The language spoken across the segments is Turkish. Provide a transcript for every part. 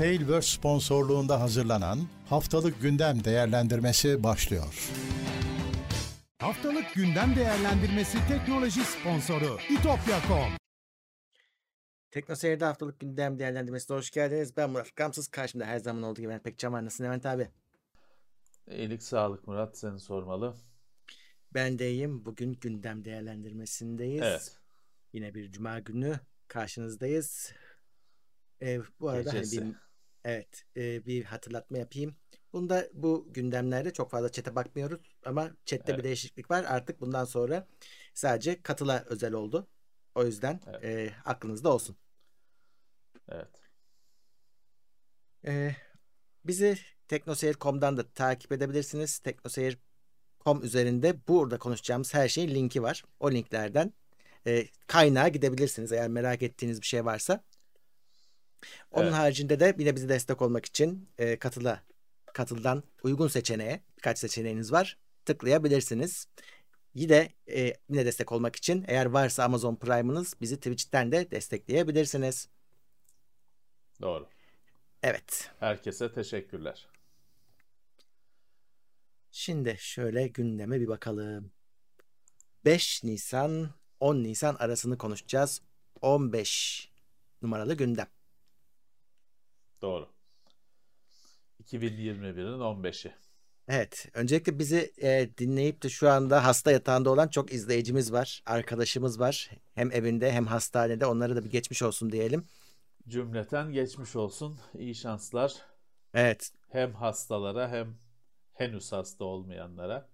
Tailverse sponsorluğunda hazırlanan Haftalık Gündem Değerlendirmesi başlıyor. Haftalık Gündem Değerlendirmesi teknoloji sponsoru itopya.com Teknoseyir'de haftalık gündem değerlendirmesine hoş geldiniz. Ben Murat Gamsız. Karşımda her zaman olduğu gibi pek Can var. Nasılsın Levent abi? İyilik sağlık Murat seni sormalı. Ben de iyiyim. Bugün gündem değerlendirmesindeyiz. Evet. Yine bir cuma günü karşınızdayız. Ee, bu arada hani bir, evet e, bir hatırlatma yapayım. Bunda bu gündemlerde çok fazla çete bakmıyoruz ama chatte bir Evet. değişiklik var. Artık bundan sonra sadece katıla özel oldu. O yüzden Evet. e, aklınızda olsun. Evet. Ee, bizi teknoseyir.com'dan da takip edebilirsiniz. Teknoseyir.com üzerinde burada konuşacağımız her şeyin linki var. O linklerden e, kaynağa gidebilirsiniz eğer merak ettiğiniz bir şey varsa. Onun Evet. haricinde de yine bize destek olmak için e, katıla katıldan uygun seçeneğe birkaç seçeneğiniz var. Tıklayabilirsiniz. Yine e, yine destek olmak için eğer varsa Amazon Prime'ınız bizi Twitch'ten de destekleyebilirsiniz. Doğru. Evet. Herkese teşekkürler. Şimdi şöyle gündeme bir bakalım. 5 Nisan 10 Nisan arasını konuşacağız. 15 numaralı gündem. Doğru. 2021'in 15'i. Evet, öncelikle bizi e, dinleyip de şu anda hasta yatağında olan çok izleyicimiz var, arkadaşımız var. Hem evinde hem hastanede onlara da bir geçmiş olsun diyelim. Cümleten geçmiş olsun. İyi şanslar. Evet, Hem hastalara hem henüz hasta olmayanlara.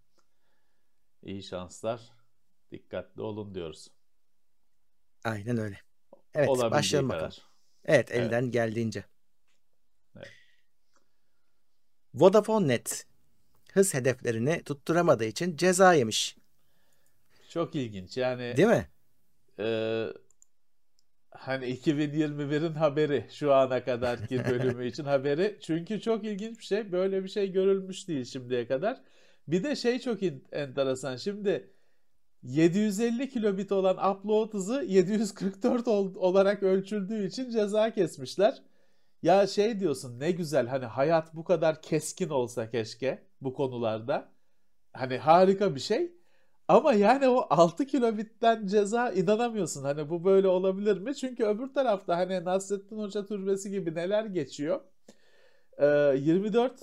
İyi şanslar. Dikkatli olun diyoruz. aynen öyle. Evet, başlayalım kadar. bakalım. Evet, Evet. elden geldiğince. Evet. Vodafone Net hız hedeflerini tutturamadığı için ceza yemiş. Çok ilginç. Yani Değil mi? Ee, hani 2021'in haberi şu ana kadarki bölümü için haberi. Çünkü çok ilginç bir şey. Böyle bir şey görülmüş değil şimdiye kadar. Bir de şey çok enteresan. Şimdi 750 kilobit olan upload hızı 744 ol- olarak ölçüldüğü için ceza kesmişler. Ya şey diyorsun ne güzel hani hayat bu kadar keskin olsa keşke bu konularda. Hani harika bir şey. Ama yani o 6 kilobitten ceza inanamıyorsun. Hani bu böyle olabilir mi? Çünkü öbür tarafta hani Nasrettin Hoca türbesi gibi neler geçiyor. Ee, 24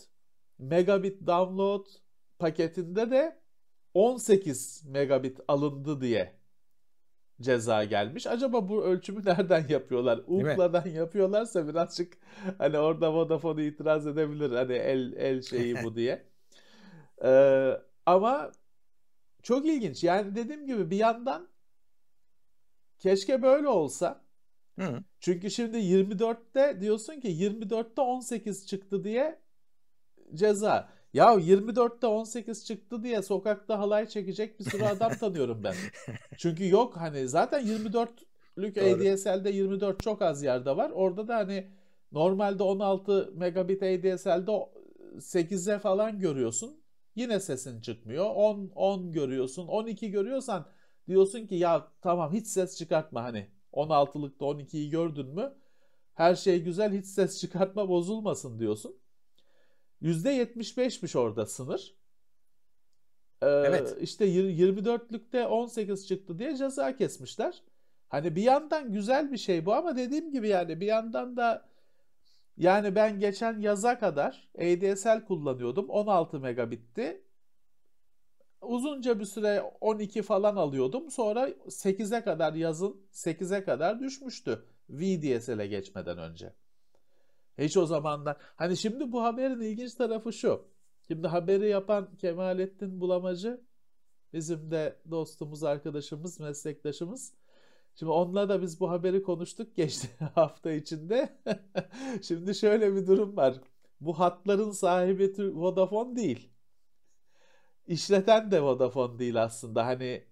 megabit download paketinde de 18 megabit alındı diye ceza gelmiş. Acaba bu ölçümü nereden yapıyorlar? Ukla'dan yapıyorlarsa birazcık hani orada Vodafone itiraz edebilir. Hani el el şeyi bu diye. Ee, ama çok ilginç. Yani dediğim gibi bir yandan keşke böyle olsa. Hı. Çünkü şimdi 24'te diyorsun ki 24'te 18 çıktı diye ceza. Ya 24'te 18 çıktı diye sokakta halay çekecek bir sürü adam tanıyorum ben. Çünkü yok hani zaten 24'lük Doğru. ADSL'de 24 çok az yerde var. Orada da hani normalde 16 megabit ADSL'de 8'e falan görüyorsun. Yine sesin çıkmıyor. 10 10 görüyorsun. 12 görüyorsan diyorsun ki ya tamam hiç ses çıkartma hani 16'lıkta 12'yi gördün mü? Her şey güzel hiç ses çıkartma bozulmasın diyorsun. %75'miş orada sınır. Ee, Evet. işte yir- 24'lükte 18 çıktı diye ceza kesmişler. Hani bir yandan güzel bir şey bu ama dediğim gibi yani bir yandan da yani ben geçen yaza kadar ADSL kullanıyordum. 16 megabitti. Uzunca bir süre 12 falan alıyordum. Sonra 8'e kadar yazın 8'e kadar düşmüştü. VDSL'e geçmeden önce. Hiç o zamanlar. Hani şimdi bu haberin ilginç tarafı şu. Şimdi haberi yapan Kemalettin Bulamacı bizim de dostumuz, arkadaşımız, meslektaşımız. Şimdi onunla da biz bu haberi konuştuk geçti hafta içinde. Şimdi şöyle bir durum var. Bu hatların sahibi Vodafone değil. İşleten de Vodafone değil aslında. Hani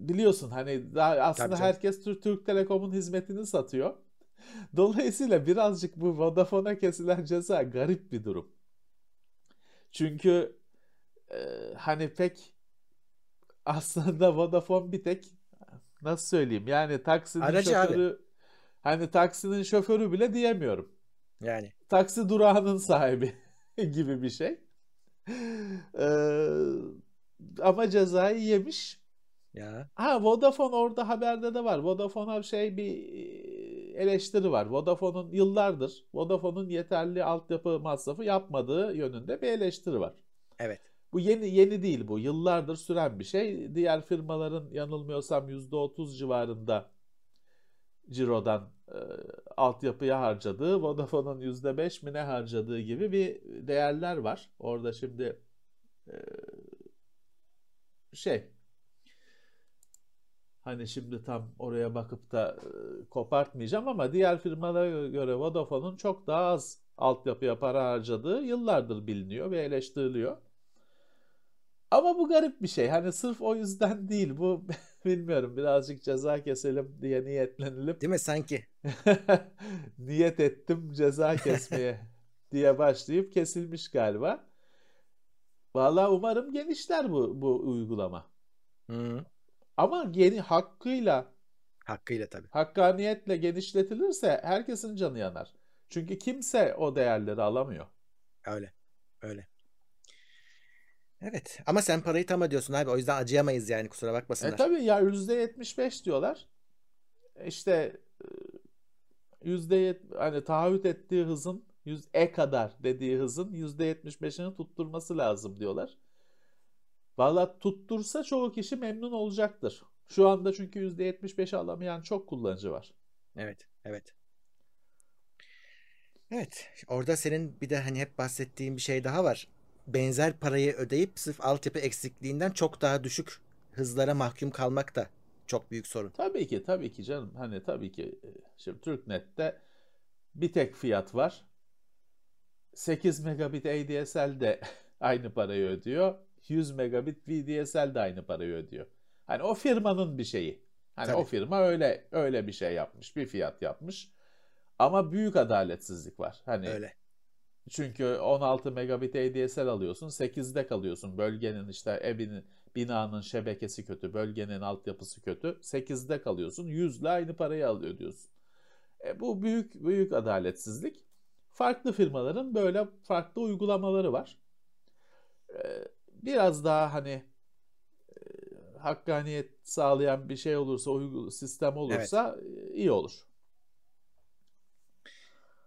biliyorsun hani aslında herkes Türk Telekom'un hizmetini satıyor. Dolayısıyla birazcık bu Vodafone'a kesilen ceza garip bir durum. Çünkü e, hani pek aslında Vodafone bir tek nasıl söyleyeyim yani taksinin Aracı abi. şoförü hani taksinin şoförü bile diyemiyorum. Yani taksi durağının sahibi gibi bir şey. Ee, ama cezayı yemiş. ya Ha Vodafone orada haberde de var. Vodafone'a şey bir eleştiri var. Vodafone'un yıllardır Vodafone'un yeterli altyapı masrafı yapmadığı yönünde bir eleştiri var. evet. Bu yeni yeni değil bu. Yıllardır süren bir şey. Diğer firmaların yanılmıyorsam %30 civarında cirodan e, altyapıya harcadığı, Vodafone'un %5 mi ne harcadığı gibi bir değerler var. Orada şimdi e, şey hani şimdi tam oraya bakıp da e, kopartmayacağım ama diğer firmalara göre Vodafone'un çok daha az altyapıya para harcadığı yıllardır biliniyor ve eleştiriliyor. Ama bu garip bir şey. Hani sırf o yüzden değil. Bu bilmiyorum birazcık ceza keselim diye niyetlenilip Değil mi sanki? niyet ettim ceza kesmeye diye başlayıp kesilmiş galiba. Vallahi umarım genişler bu bu uygulama. Hı. Ama geni hakkıyla, Hakkıyla tabii. hakkaniyetle genişletilirse herkesin canı yanar. Çünkü kimse o değerleri alamıyor. Öyle. Öyle. Evet. Ama sen parayı tam ödüyorsun abi. O yüzden acıyamayız yani. Kusura bakmasınlar. E tabii ya %75 diyorlar. İşte e, yüzde hani taahhüt ettiği hızın yüz e kadar dediği hızın %75'ini tutturması lazım diyorlar. Valla tuttursa çoğu kişi memnun olacaktır. Şu anda çünkü %75 alamayan çok kullanıcı var. Evet. Evet. Evet. Orada senin bir de hani hep bahsettiğin bir şey daha var. Benzer parayı ödeyip sırf altyapı eksikliğinden çok daha düşük hızlara mahkum kalmak da çok büyük sorun. Tabii ki tabii ki canım. Hani tabii ki e, şimdi TürkNet'te bir tek fiyat var. 8 megabit ADSL de aynı parayı ödüyor. 100 megabit VDSL de aynı parayı ödüyor. Hani o firmanın bir şeyi. Hani Tabii. o firma öyle öyle bir şey yapmış, bir fiyat yapmış. Ama büyük adaletsizlik var. Hani Öyle. çünkü 16 megabit ADSL alıyorsun, 8'de kalıyorsun. Bölgenin işte evinin, binanın şebekesi kötü, bölgenin altyapısı kötü. 8'de kalıyorsun, 100 ile aynı parayı alıyor diyorsun. E, bu büyük büyük adaletsizlik. Farklı firmaların böyle farklı uygulamaları var. Biraz daha hani e, hakkaniyet sağlayan bir şey olursa, uygul sistem olursa e, iyi olur.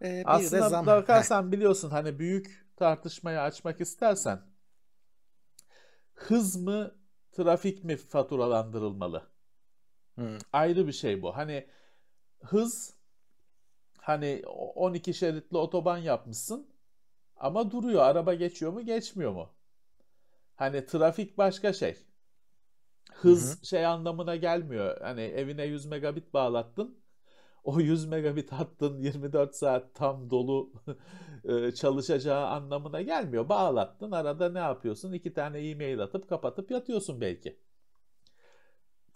Ee, Aslında zam. bakarsan biliyorsun hani büyük tartışmayı açmak istersen hız mı trafik mi faturalandırılmalı? Hı. Ayrı bir şey bu. Hani hız hani 12 şeritli otoban yapmışsın ama duruyor. Araba geçiyor mu geçmiyor mu? Hani trafik başka şey. Hız Hı şey anlamına gelmiyor. Hani evine 100 megabit bağlattın. O 100 megabit hattın 24 saat tam dolu e, çalışacağı anlamına gelmiyor. Bağlattın arada ne yapıyorsun? İki tane e-mail atıp kapatıp yatıyorsun belki.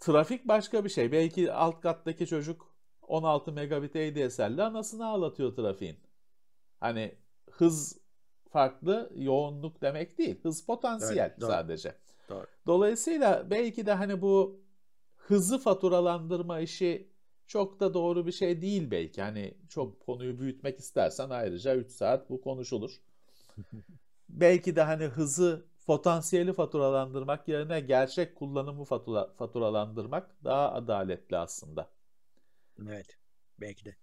Trafik başka bir şey. Belki alt kattaki çocuk 16 megabit ADSL ile anasını ağlatıyor trafiğin. Hani hız farklı, yoğunluk demek değil. Hız potansiyel Evet, doğru. sadece. Doğru. Dolayısıyla belki de hani bu hızı faturalandırma işi çok da doğru bir şey değil belki. Hani çok konuyu büyütmek istersen ayrıca 3 saat bu konuşulur. belki de hani hızı potansiyeli faturalandırmak yerine gerçek kullanımı fatura, faturalandırmak daha adaletli aslında. Evet. Belki de.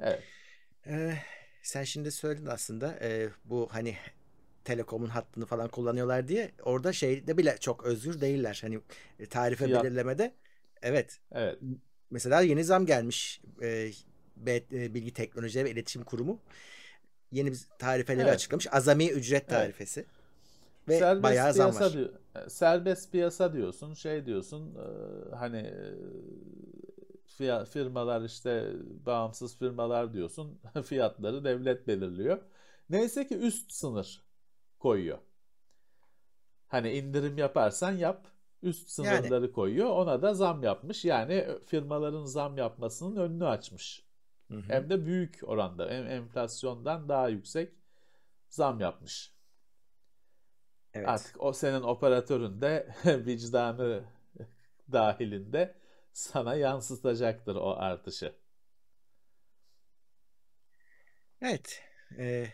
Evet. Ee, sen şimdi söyledin aslında e, bu hani Telekom'un hattını falan kullanıyorlar diye orada şeyde bile çok özgür değiller. Hani e, tarife Fiyat. belirlemede evet Evet. mesela yeni zam gelmiş e, e, Bilgi Teknoloji ve İletişim Kurumu yeni bir tarifeleri Evet. açıklamış. Azami ücret tarifesi. Ve serbest bayağı zam piyasa var. diyor- e, serbest piyasa diyorsun, şey diyorsun, e, hani e, fiya- firmalar işte bağımsız firmalar diyorsun, fiyatları devlet belirliyor. Neyse ki üst sınır koyuyor. Hani indirim yaparsan yap, üst Yani. sınırları koyuyor. Ona da zam yapmış. Yani firmaların zam yapmasının önünü açmış. Hı hı. Hem de büyük oranda, em- enflasyondan daha yüksek zam yapmış. Evet. Artık o senin operatörün de vicdanı dahilinde sana yansıtacaktır o artışı. Evet. E,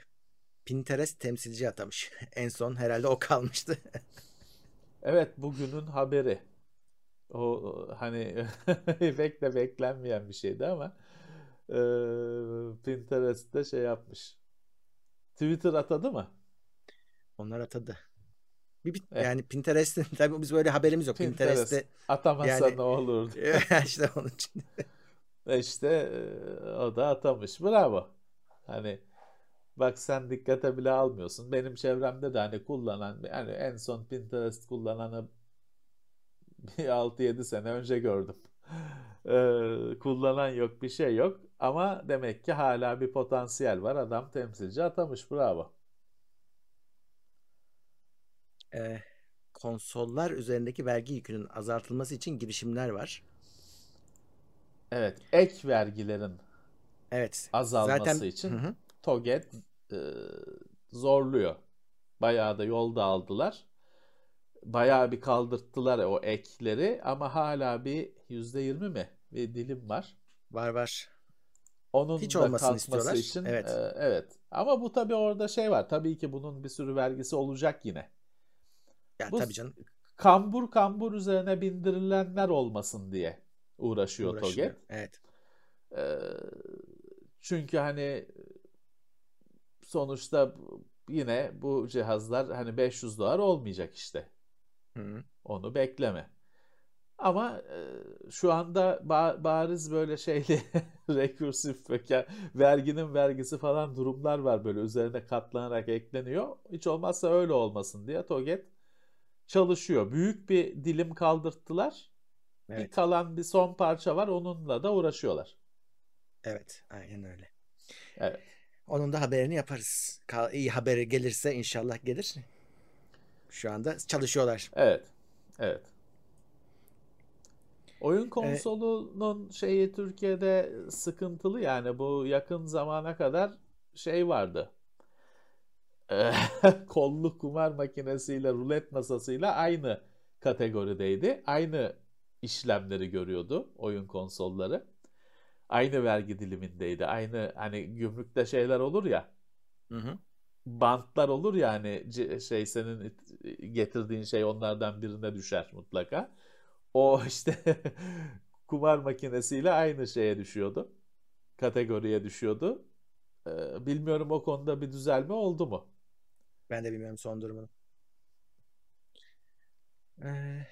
Pinterest temsilci atamış. En son herhalde o kalmıştı. Evet bugünün haberi. O hani pek de beklenmeyen bir şeydi ama e, Pinterest'te şey yapmış. Twitter atadı mı? Onlar atadı. Bir, bir- Eh. yani Pinterest'in tabii biz böyle haberimiz yok. Pinterest Pinterest'te atamasa yani- ne olurdu? işte onun için. İşte e, o da atamış. Bravo. Hani bak sen dikkate bile almıyorsun. Benim çevremde de hani kullanan yani en son Pinterest kullananı bir 6-7 sene önce gördüm. Ee, kullanan yok bir şey yok ama demek ki hala bir potansiyel var. Adam temsilci atamış. Bravo. E, konsollar üzerindeki vergi yükünün azaltılması için girişimler var. Evet, ek vergilerin Evet. azalması Zaten için. TOGET e, zorluyor. Bayağı da yolda aldılar. Bayağı bir kaldırttılar o ekleri ama hala bir %20 mi bir dilim var. var var. Onun Hiç da kalkması istiyorlar. için Evet. e, evet. Ama bu tabii orada şey var. Tabii ki bunun bir sürü vergisi olacak yine. Ya Bu- tabii canım. Kambur kambur üzerine bindirilenler olmasın diye uğraşıyor uğraşıyor. TOGET. Evet. Ee, çünkü hani sonuçta yine bu cihazlar hani 500 dolar olmayacak işte. Hı. Onu bekleme. Ama e, şu anda ba- bariz böyle şeyli rekursif veka- verginin vergisi falan durumlar var böyle üzerine katlanarak ekleniyor. Hiç olmazsa öyle olmasın diye TOGET çalışıyor. Büyük bir dilim kaldırttılar. Bir Evet. kalan bir son parça var onunla da uğraşıyorlar. Evet. Aynen öyle. Evet. Onun da haberini yaparız. İyi haberi gelirse inşallah gelir. Şu anda çalışıyorlar. Evet. Evet. Oyun konsolunun şeyi Türkiye'de sıkıntılı yani bu yakın zamana kadar şey vardı. Eee, Kollu kumar makinesiyle rulet masasıyla aynı kategorideydi. Aynı işlemleri görüyordu oyun konsolları. Aynı vergi dilimindeydi. Aynı hani gümrükte şeyler olur ya. Hı hı. bantlar olur ya hani şey senin getirdiğin şey onlardan birine düşer mutlaka. O işte kumar makinesiyle aynı şeye düşüyordu. Kategoriye düşüyordu. Ee, bilmiyorum o konuda bir düzelme oldu mu? Ben de bilmiyorum son durumunu. Ee,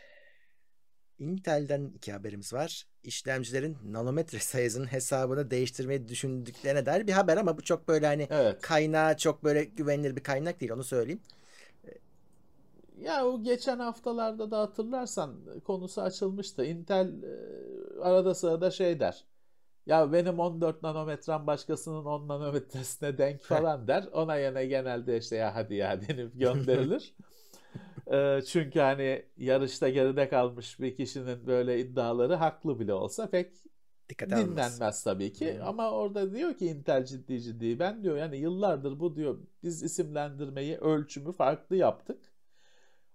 Intel'den iki haberimiz var. İşlemcilerin nanometre sayısının hesabını değiştirmeyi düşündüklerine dair bir haber ama bu çok böyle hani Evet. kaynağı çok böyle güvenilir bir kaynak değil onu söyleyeyim. Ya o geçen haftalarda da hatırlarsan konusu açılmıştı. Intel e, arada sırada şey der. Ya benim 14 nanometrem başkasının 10 nanometresine denk falan der. Ona yana genelde işte ya hadi ya denip gönderilir. E, çünkü hani yarışta geride kalmış bir kişinin böyle iddiaları haklı bile olsa pek Dikkate alınmaz. dinlenmez tabii ki. Hı. Ama orada diyor ki Intel ciddi ciddi ben diyor yani yıllardır bu diyor biz isimlendirmeyi ölçümü farklı yaptık.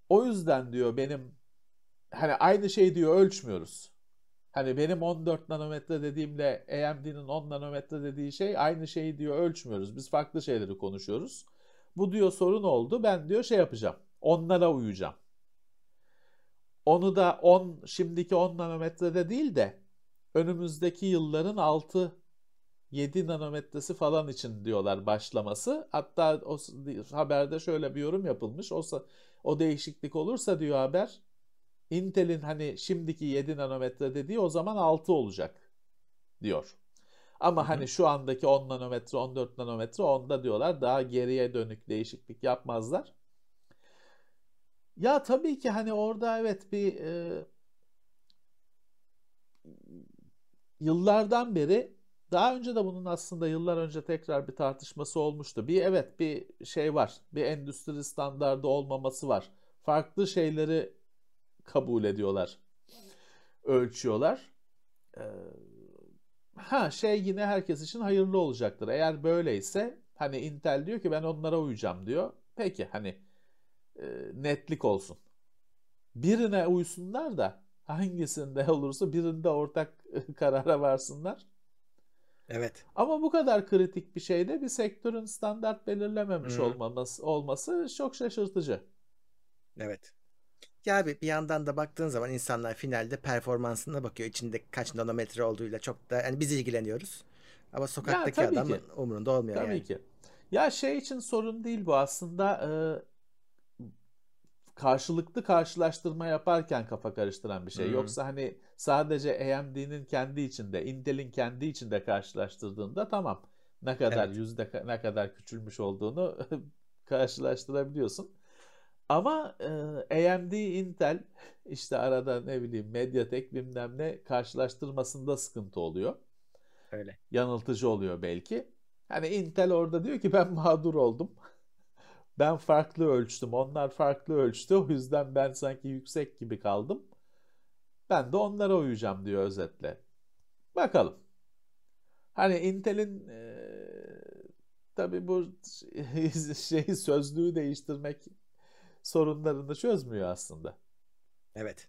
O yüzden diyor benim hani aynı şey diyor ölçmüyoruz. Hani benim 14 nanometre dediğimle AMD'nin 10 nanometre dediği şey aynı şeyi diyor ölçmüyoruz. Biz farklı şeyleri konuşuyoruz. Bu diyor sorun oldu. Ben diyor şey yapacağım. Onlara uyacağım. Onu da 10 şimdiki 10 nanometrede değil de önümüzdeki yılların 6 7 nanometresi falan için diyorlar başlaması. Hatta o haberde şöyle bir yorum yapılmış. O, o değişiklik olursa diyor haber Intel'in hani şimdiki 7 nanometre dediği o zaman 6 olacak diyor. Ama Hı hı. hani şu andaki 10 nanometre 14 nanometre onda diyorlar daha geriye dönük değişiklik yapmazlar. Ya tabii ki hani orada evet bir e, yıllardan beri daha önce de bunun aslında yıllar önce tekrar bir tartışması olmuştu. Bir evet bir şey var. Bir endüstri standardı olmaması var. Farklı şeyleri kabul ediyorlar. Ölçüyorlar. Ee, ha şey yine herkes için hayırlı olacaktır. Eğer böyleyse hani Intel diyor ki ben onlara uyacağım diyor. Peki hani e, netlik olsun. Birine uysunlar da hangisinde olursa birinde ortak karara varsınlar. Evet. Ama bu kadar kritik bir şeyde bir sektörün standart belirlememiş Hı. olmaması olması çok şaşırtıcı. Evet. Ya abi bir yandan da baktığın zaman insanlar finalde performansına bakıyor. İçinde kaç nanometre olduğuyla çok da yani biz ilgileniyoruz. Ama sokaktaki tabii adamın ki. umurunda olmuyor Tabii yani. ki. Ya şey için sorun değil bu aslında e, karşılıklı karşılaştırma yaparken kafa karıştıran bir şey. Hı. Yoksa hani sadece AMD'nin kendi içinde, Intel'in kendi içinde karşılaştırdığında tamam ne kadar Evet. yüzde ne kadar küçülmüş olduğunu karşılaştırabiliyorsun. Ama e, AMD, Intel işte arada ne bileyim Mediatek bilmem ne karşılaştırmasında sıkıntı oluyor. Öyle. Yanıltıcı oluyor belki. Hani Intel orada diyor ki ben mağdur oldum. Ben farklı ölçtüm. Onlar farklı ölçtü. O yüzden ben sanki yüksek gibi kaldım. Ben de onlara uyacağım diyor özetle. Bakalım. Hani Intel'in e, tabii bu şeyi sözlüğü değiştirmek sorunlarını çözmüyor aslında. Evet.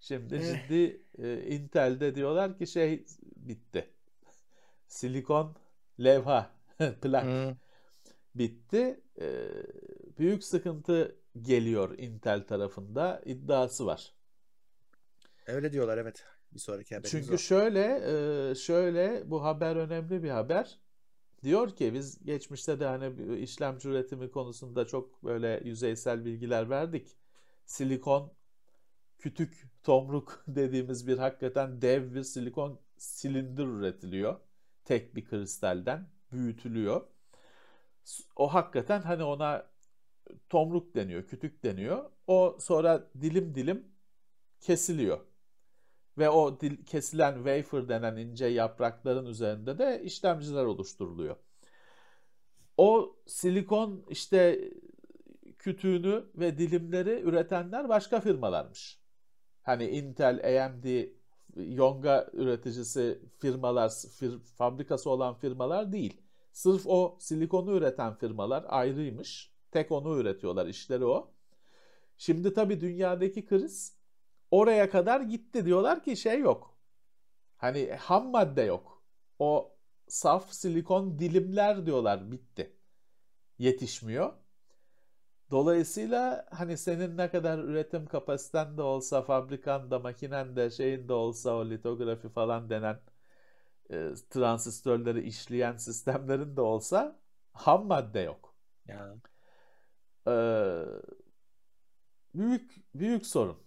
Şimdi Eh. ciddi e, Intel'de diyorlar ki şey bitti. Silikon levha plak Hı. bitti. E, büyük sıkıntı geliyor Intel tarafında iddiası var. Öyle diyorlar evet. Bir sonraki haberimiz Çünkü o. şöyle e, şöyle bu haber önemli bir haber. Diyor ki biz geçmişte de hani işlemci üretimi konusunda çok böyle yüzeysel bilgiler verdik. Silikon kütük tomruk dediğimiz bir hakikaten dev bir silikon silindir üretiliyor. Tek bir kristalden büyütülüyor. O hakikaten hani ona tomruk deniyor, kütük deniyor. O sonra dilim dilim kesiliyor. Ve o dil, kesilen wafer denen ince yaprakların üzerinde de işlemciler oluşturuluyor. O silikon işte kütüğünü ve dilimleri üretenler başka firmalarmış. Hani Intel, AMD, Yonga üreticisi firmalar, fir- fabrikası olan firmalar değil. Sırf o silikonu üreten firmalar ayrıymış. Tek onu üretiyorlar, işleri o. Şimdi tabii dünyadaki kriz oraya kadar gitti. Diyorlar ki şey yok. Hani ham madde yok. O saf silikon dilimler diyorlar bitti. Yetişmiyor. Dolayısıyla hani senin ne kadar üretim kapasiten de olsa, fabrikan da, makinen de, şeyin de olsa o litografi falan denen e, transistörleri işleyen sistemlerin de olsa ham madde yok. Ya. Ee, büyük büyük sorun.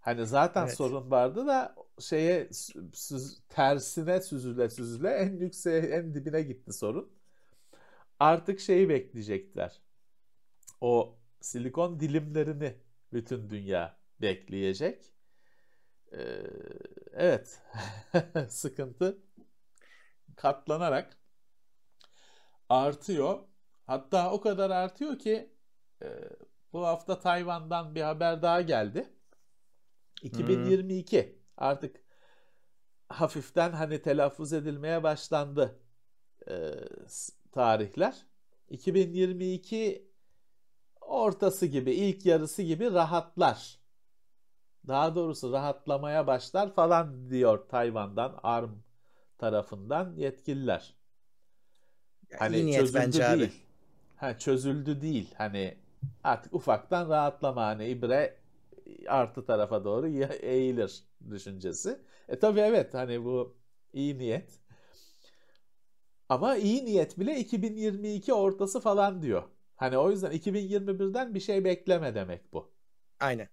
Hani zaten Evet. sorun vardı da şeye sü- süz- tersine süzüle süzüle en yükseğe en dibine gitti sorun. Artık şeyi bekleyecekler. O silikon dilimlerini bütün dünya bekleyecek. Ee, evet. Sıkıntı katlanarak artıyor. Hatta o kadar artıyor ki e, bu hafta Tayvan'dan bir haber daha geldi. 2022 artık hafiften hani telaffuz edilmeye başlandı e, tarihler. 2022 ortası gibi, ilk yarısı gibi rahatlar. Daha doğrusu rahatlamaya başlar falan diyor Tayvan'dan, ARM tarafından yetkililer. Ya Hani niyet çözüldü bence abi. değil. Ha, çözüldü değil. Hani artık ufaktan rahatlama hani ibre artı tarafa doğru eğilir düşüncesi. E tabii evet hani bu iyi niyet. Ama iyi niyet bile 2022 ortası falan diyor. Hani o yüzden 2021'den bir şey bekleme demek bu. Aynen.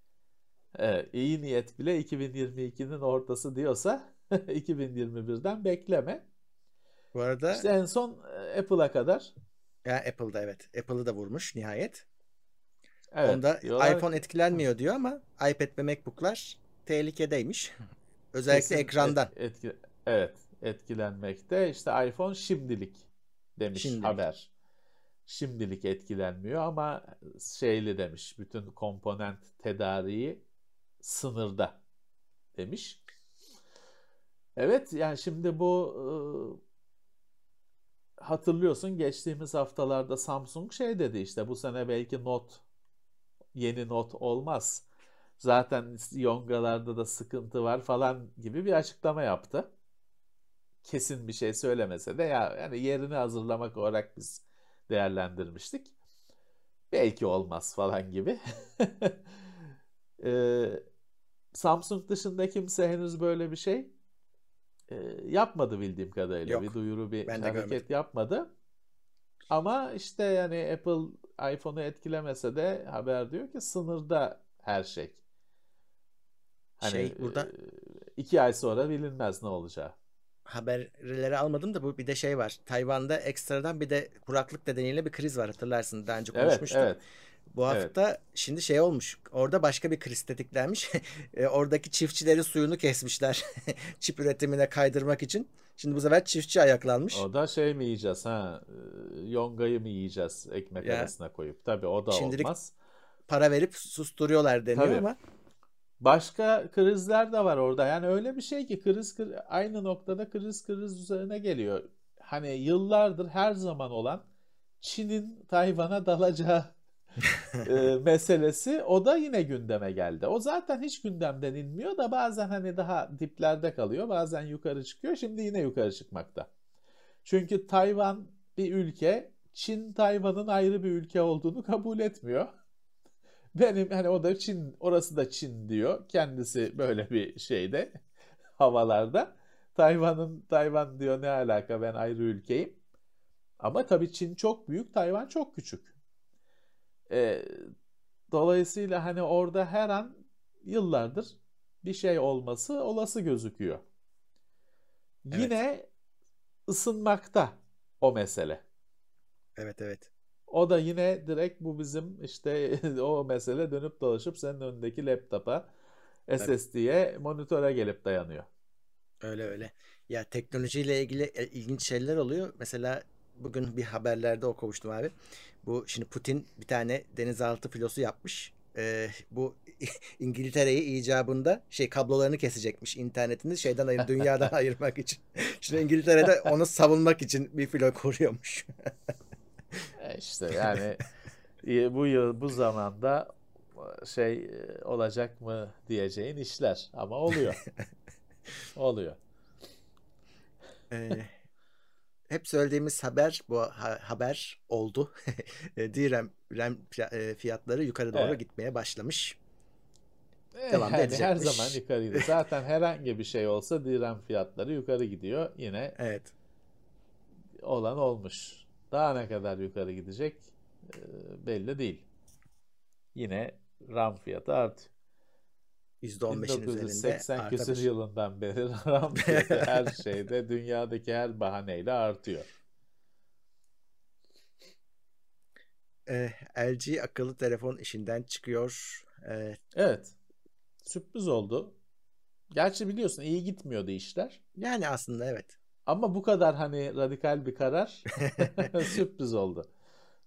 Evet, iyi niyet bile 2022'nin ortası diyorsa 2021'den bekleme. Bu arada İşte en son e, Apple'a kadar ya Apple'da evet. Apple'ı da vurmuş nihayet. Evet Onda diyorlar iPhone etkilenmiyor diyor ama iPad ve MacBook'lar tehlikedeymiş. Özellikle Kesin ekrandan. et- etki- evet, etkilenmekte. İşte iPhone şimdilik demiş Şimdilik. haber. Şimdilik etkilenmiyor ama şeyli demiş. Bütün komponent tedariği sınırda demiş. Evet yani şimdi bu e, hatırlıyorsun geçtiğimiz haftalarda Samsung şey dedi işte bu sene belki Note yeni Note olmaz. Zaten Yongalarda da sıkıntı var falan gibi bir açıklama yaptı. kesin bir şey söylemese de ya yani yerini hazırlamak olarak biz değerlendirmiştik. Belki olmaz falan gibi. Ee, Samsung dışında kimse henüz böyle bir şey e, yapmadı bildiğim kadarıyla. Yok. Bir duyuru, bir hareket görmedim. yapmadı. Ama işte yani Apple iPhone'u etkilemese de haber diyor ki sınırda her şey. Hani Şey, burada- e, iki ay sonra bilinmez ne olacağı. Haberleri almadım da bu bir de şey var. Tayvan'da ekstradan bir de kuraklık nedeniyle bir kriz var hatırlarsın. Daha önce Evet, konuşmuştuk. evet. Bu Evet. hafta şimdi şey olmuş. Orada başka bir kriz tetiklenmiş. E, Oradaki çiftçileri suyunu kesmişler. Çip üretimine kaydırmak için. Şimdi bu sefer çiftçi ayaklanmış. O da şey mi yiyeceğiz ha? e, Yongayı mı yiyeceğiz ekmek Ya. arasına koyup? Tabii o da Şimdilik- olmaz. Para verip susturuyorlar deniyor Tabii. ama Başka krizler de var orada. Yani öyle bir şey ki kriz kriz aynı noktada kriz kriz üzerine geliyor. Hani yıllardır her zaman olan Çin'in Tayvan'a dalacağı e, meselesi o da yine gündeme geldi. O zaten hiç gündemden inmiyor da bazen hani daha diplerde kalıyor, bazen yukarı çıkıyor. Şimdi yine yukarı çıkmakta. Çünkü Tayvan bir ülke, Çin Tayvan'ın ayrı bir ülke olduğunu kabul etmiyor. Benim hani o da Çin, orası da Çin diyor. Kendisi böyle bir şeyde havalarda. Tayvan'ın Tayvan diyor ne alaka ben ayrı ülkeyim. Ama tabii Çin çok büyük, Tayvan çok küçük. Ee, dolayısıyla hani orada her an yıllardır bir şey olması olası gözüküyor. Evet. Yine ısınmakta o mesele. evet evet. O da yine direkt bu bizim işte o mesele dönüp dolaşıp senin önündeki laptopa, SSD'ye, monitöre gelip dayanıyor. Öyle öyle. Ya teknolojiyle ilgili e, ilginç şeyler oluyor. Mesela bugün bir haberlerde okumuştum abi. Bu şimdi Putin bir tane denizaltı filosu yapmış. Ee, bu İngiltere'yi icabında şey kablolarını kesecekmiş internetini şeyden ayır, dünyadan ayırmak için. Şimdi İngiltere'de onu savunmak için bir filo kuruyormuş. E işte yani e, bu yıl bu zamanda şey e, olacak mı diyeceğin işler ama oluyor. Oluyor. Ee, hep söylediğimiz haber bu ha- haber oldu. E, DRAM RAM e, fiyatları yukarı doğru Evet. gitmeye başlamış. E, Devam yani her edecekmiş. zaman yukarıydı. Zaten herhangi bir şey olsa DRAM fiyatları yukarı gidiyor. Yine Evet. olan olmuş. Daha ne kadar yukarı gidecek e, belli değil. Yine RAM fiyatı artıyor. %15'in üzerinde 1980 küsur yılından beri RAM fiyatı her şeyde dünyadaki her bahaneyle artıyor. Ee, LG akıllı telefon işinden çıkıyor. Ee, Evet. Sürpriz oldu. Gerçi biliyorsun iyi gitmiyordu işler. yani aslında evet. Ama bu kadar hani radikal bir karar sürpriz oldu.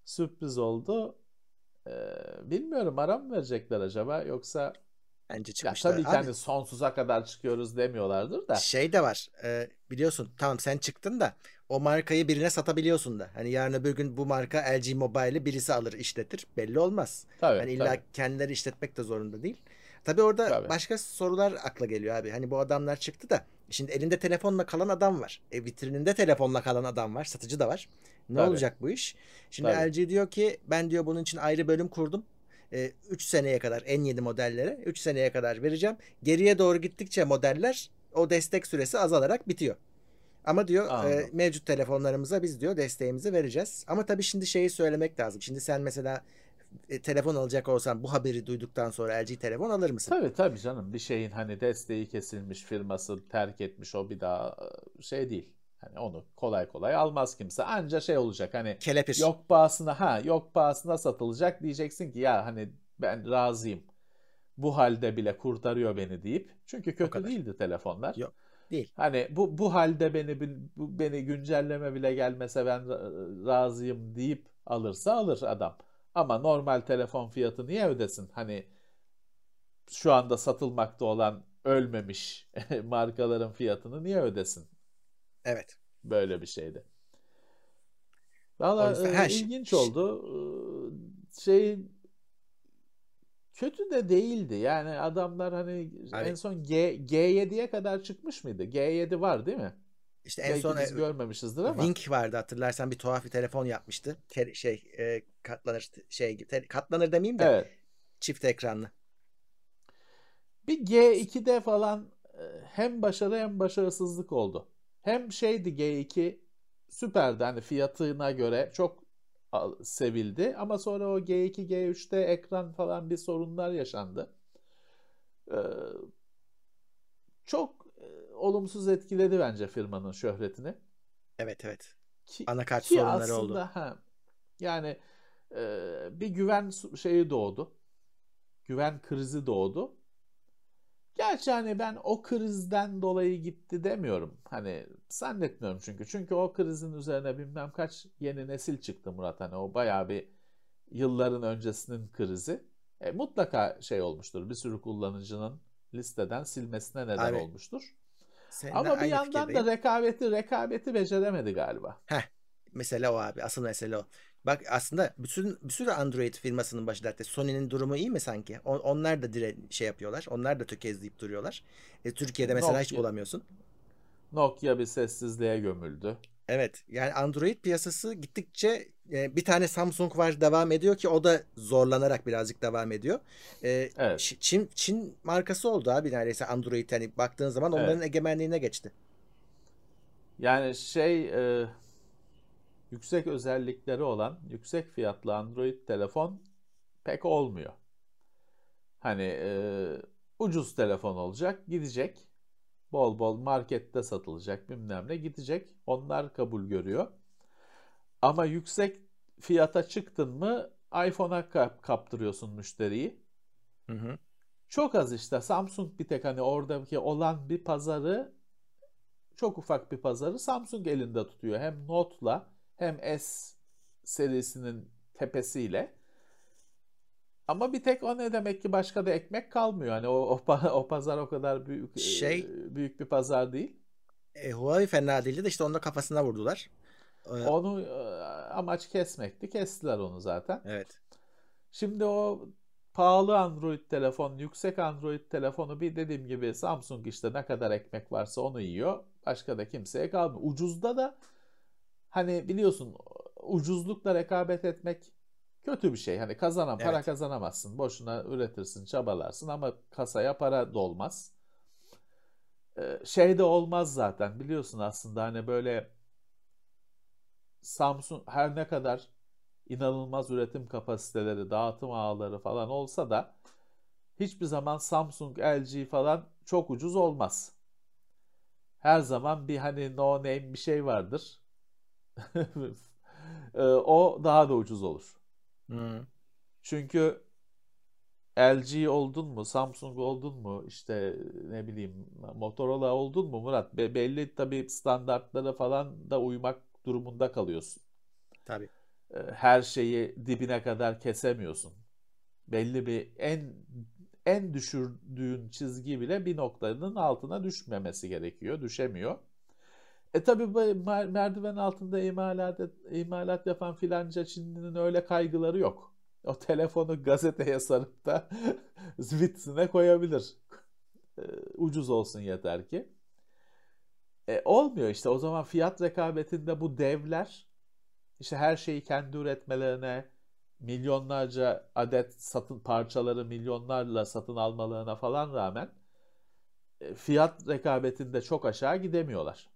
Sürpriz oldu. Ee, bilmiyorum ara mı verecekler acaba yoksa Bence ya çıkmışlar. tabii ki hani sonsuza kadar çıkıyoruz demiyorlardır da. şey de var. e, biliyorsun tamam sen çıktın da o markayı birine satabiliyorsun da. Hani yarın öbür gün bu marka LG Mobile'i birisi alır işletir. Belli olmaz. Tabii, Hani illa tabii. kendileri işletmek de zorunda değil. Tabii orada Tabii. başka sorular akla geliyor abi. Hani bu adamlar çıktı da şimdi elinde telefonla kalan adam var. E, vitrininde telefonla kalan adam var. Satıcı da var. Ne Tabii. olacak bu iş? Şimdi Tabii. LG diyor ki ben diyor bunun için ayrı bölüm kurdum. 3 seneye kadar en yeni modellere 3 seneye kadar vereceğim. Geriye doğru gittikçe modeller o destek süresi azalarak bitiyor. Ama diyor e, mevcut telefonlarımıza biz diyor desteğimizi vereceğiz. Ama tabii şimdi şeyi söylemek lazım. Şimdi sen mesela e, telefon alacak olsan bu haberi duyduktan sonra LG telefon alır mısın? Tabii tabii canım bir şeyin hani desteği kesilmiş firması terk etmiş o bir daha e, şey değil. Hani onu kolay kolay almaz kimse. Anca şey olacak hani Kelepir. yok pahasına ha yok pahasına satılacak diyeceksin ki ya hani ben razıyım. Bu halde bile kurtarıyor beni deyip. Çünkü kötü değildi telefonlar. Yok, değil. Hani bu bu halde beni bu, beni güncelleme bile gelmese ben ra- razıyım deyip alırsa alır adam. Ama normal telefon fiyatı niye ödesin? Hani şu anda satılmakta olan ölmemiş markaların fiyatını niye ödesin Evet. böyle bir şeyde? O Valla e, ilginç oldu. E, Şey kötü de değildi. Yani adamlar hani Abi- en son G, G7'ye kadar çıkmış mıydı? G7 var değil mi? İşte en Belki son biz e, görmemişizdir ama. Wink vardı hatırlarsan bir tuhaf bir telefon yapmıştı. Ke- şey e, katlanır şey te- katlanır demeyeyim de Evet. çift ekranlı. Bir G2'de falan e, hem başarı hem başarısızlık oldu. Hem şeydi G2 süperdi hani fiyatına göre çok sevildi ama sonra o G2 G3'te ekran falan bir sorunlar yaşandı. Ee, çok e, olumsuz etkiledi bence firmanın şöhretini. Evet evet. Ki, Anakart ki sorunları aslında oldu. ha, yani e, bir güven şeyi doğdu. Güven krizi doğdu. Gerçi hani ben o krizden dolayı gitti demiyorum. Hani zannetmiyorum çünkü. Çünkü o krizin üzerine bilmem kaç yeni nesil çıktı Murat. Hani o bayağı bir yılların öncesinin krizi. E, mutlaka şey olmuştur. Bir sürü kullanıcının listeden silmesine neden Abi, olmuştur. Ama bir yandan da rekabeti rekabeti beceremedi galiba. Mesele o abi. Asıl mesele o. Bak aslında bütün bir sürü Android firmasının başı dertte. Sony'nin durumu iyi mi sanki? On- onlar da dire şey yapıyorlar. Onlar da tökezleyip duruyorlar. E, Türkiye'de mesela hiç Nokia- bulamıyorsun. Nokia bir sessizliğe gömüldü. Evet. Yani Android piyasası gittikçe e, bir tane Samsung var devam ediyor ki o da zorlanarak birazcık devam ediyor. E, Evet. Çin Çin markası oldu abi neredeyse Android hani baktığın zaman onların Evet. egemenliğine geçti. Yani şey e, yüksek özellikleri olan yüksek fiyatlı Android telefon pek olmuyor. Hani e, ucuz telefon olacak, gidecek. Bol bol markette satılacak bilmem ne gidecek. Onlar kabul görüyor. Ama yüksek fiyata çıktın mı iPhone'a kap- kaptırıyorsun müşteriyi. Hı hı. Çok az işte Samsung bir tek hani oradaki olan bir pazarı çok ufak bir pazarı Samsung elinde tutuyor. Hem Note'la hem S serisinin tepesiyle. Ama bir tek o ne demek ki başka da ekmek kalmıyor. Hani o o, o pazar o kadar büyük e, Şey- büyük bir pazar değil. E, Huawei fena değildi de işte onu da kafasına vurdular. E, Onu e, amaç kesmekti. Kestiler onu zaten. evet. Şimdi o pahalı Android telefon, yüksek Android telefonu bir dediğim gibi Samsung işte ne kadar ekmek varsa onu yiyor. Başka da kimseye kalmıyor. Ucuzda da hani biliyorsun ucuzlukla rekabet etmek kötü bir şey. Hani kazanan para Evet. kazanamazsın. Boşuna üretirsin, çabalarsın ama kasaya para dolmaz. Ee, Şey de olmaz zaten biliyorsun aslında hani böyle Samsung her ne kadar inanılmaz üretim kapasiteleri, dağıtım ağları falan olsa da hiçbir zaman Samsung, LG falan çok ucuz olmaz. Her zaman bir hani no name bir şey vardır. Ee, o daha da ucuz olur. Hı. Çünkü LG oldun mu, Samsung oldun mu, işte ne bileyim Motorola oldun mu Murat? Be- belli tabii standartlara falan da uymak durumunda kalıyorsun. Tabii. E, her şeyi dibine kadar kesemiyorsun. Belli bir en en düşürdüğün çizgi bile bir noktanın altına düşmemesi gerekiyor. Düşemiyor. E tabi merdiven altında imalat, imalat yapan filanca Çinli'nin öyle kaygıları yok. O telefonu gazeteye sarıp da vitrine koyabilir. E, ucuz olsun yeter ki. E, olmuyor işte o zaman fiyat rekabetinde bu devler işte her şeyi kendi üretmelerine, milyonlarca adet satın parçaları milyonlarla satın almalarına falan rağmen e, fiyat rekabetinde çok aşağı gidemiyorlar.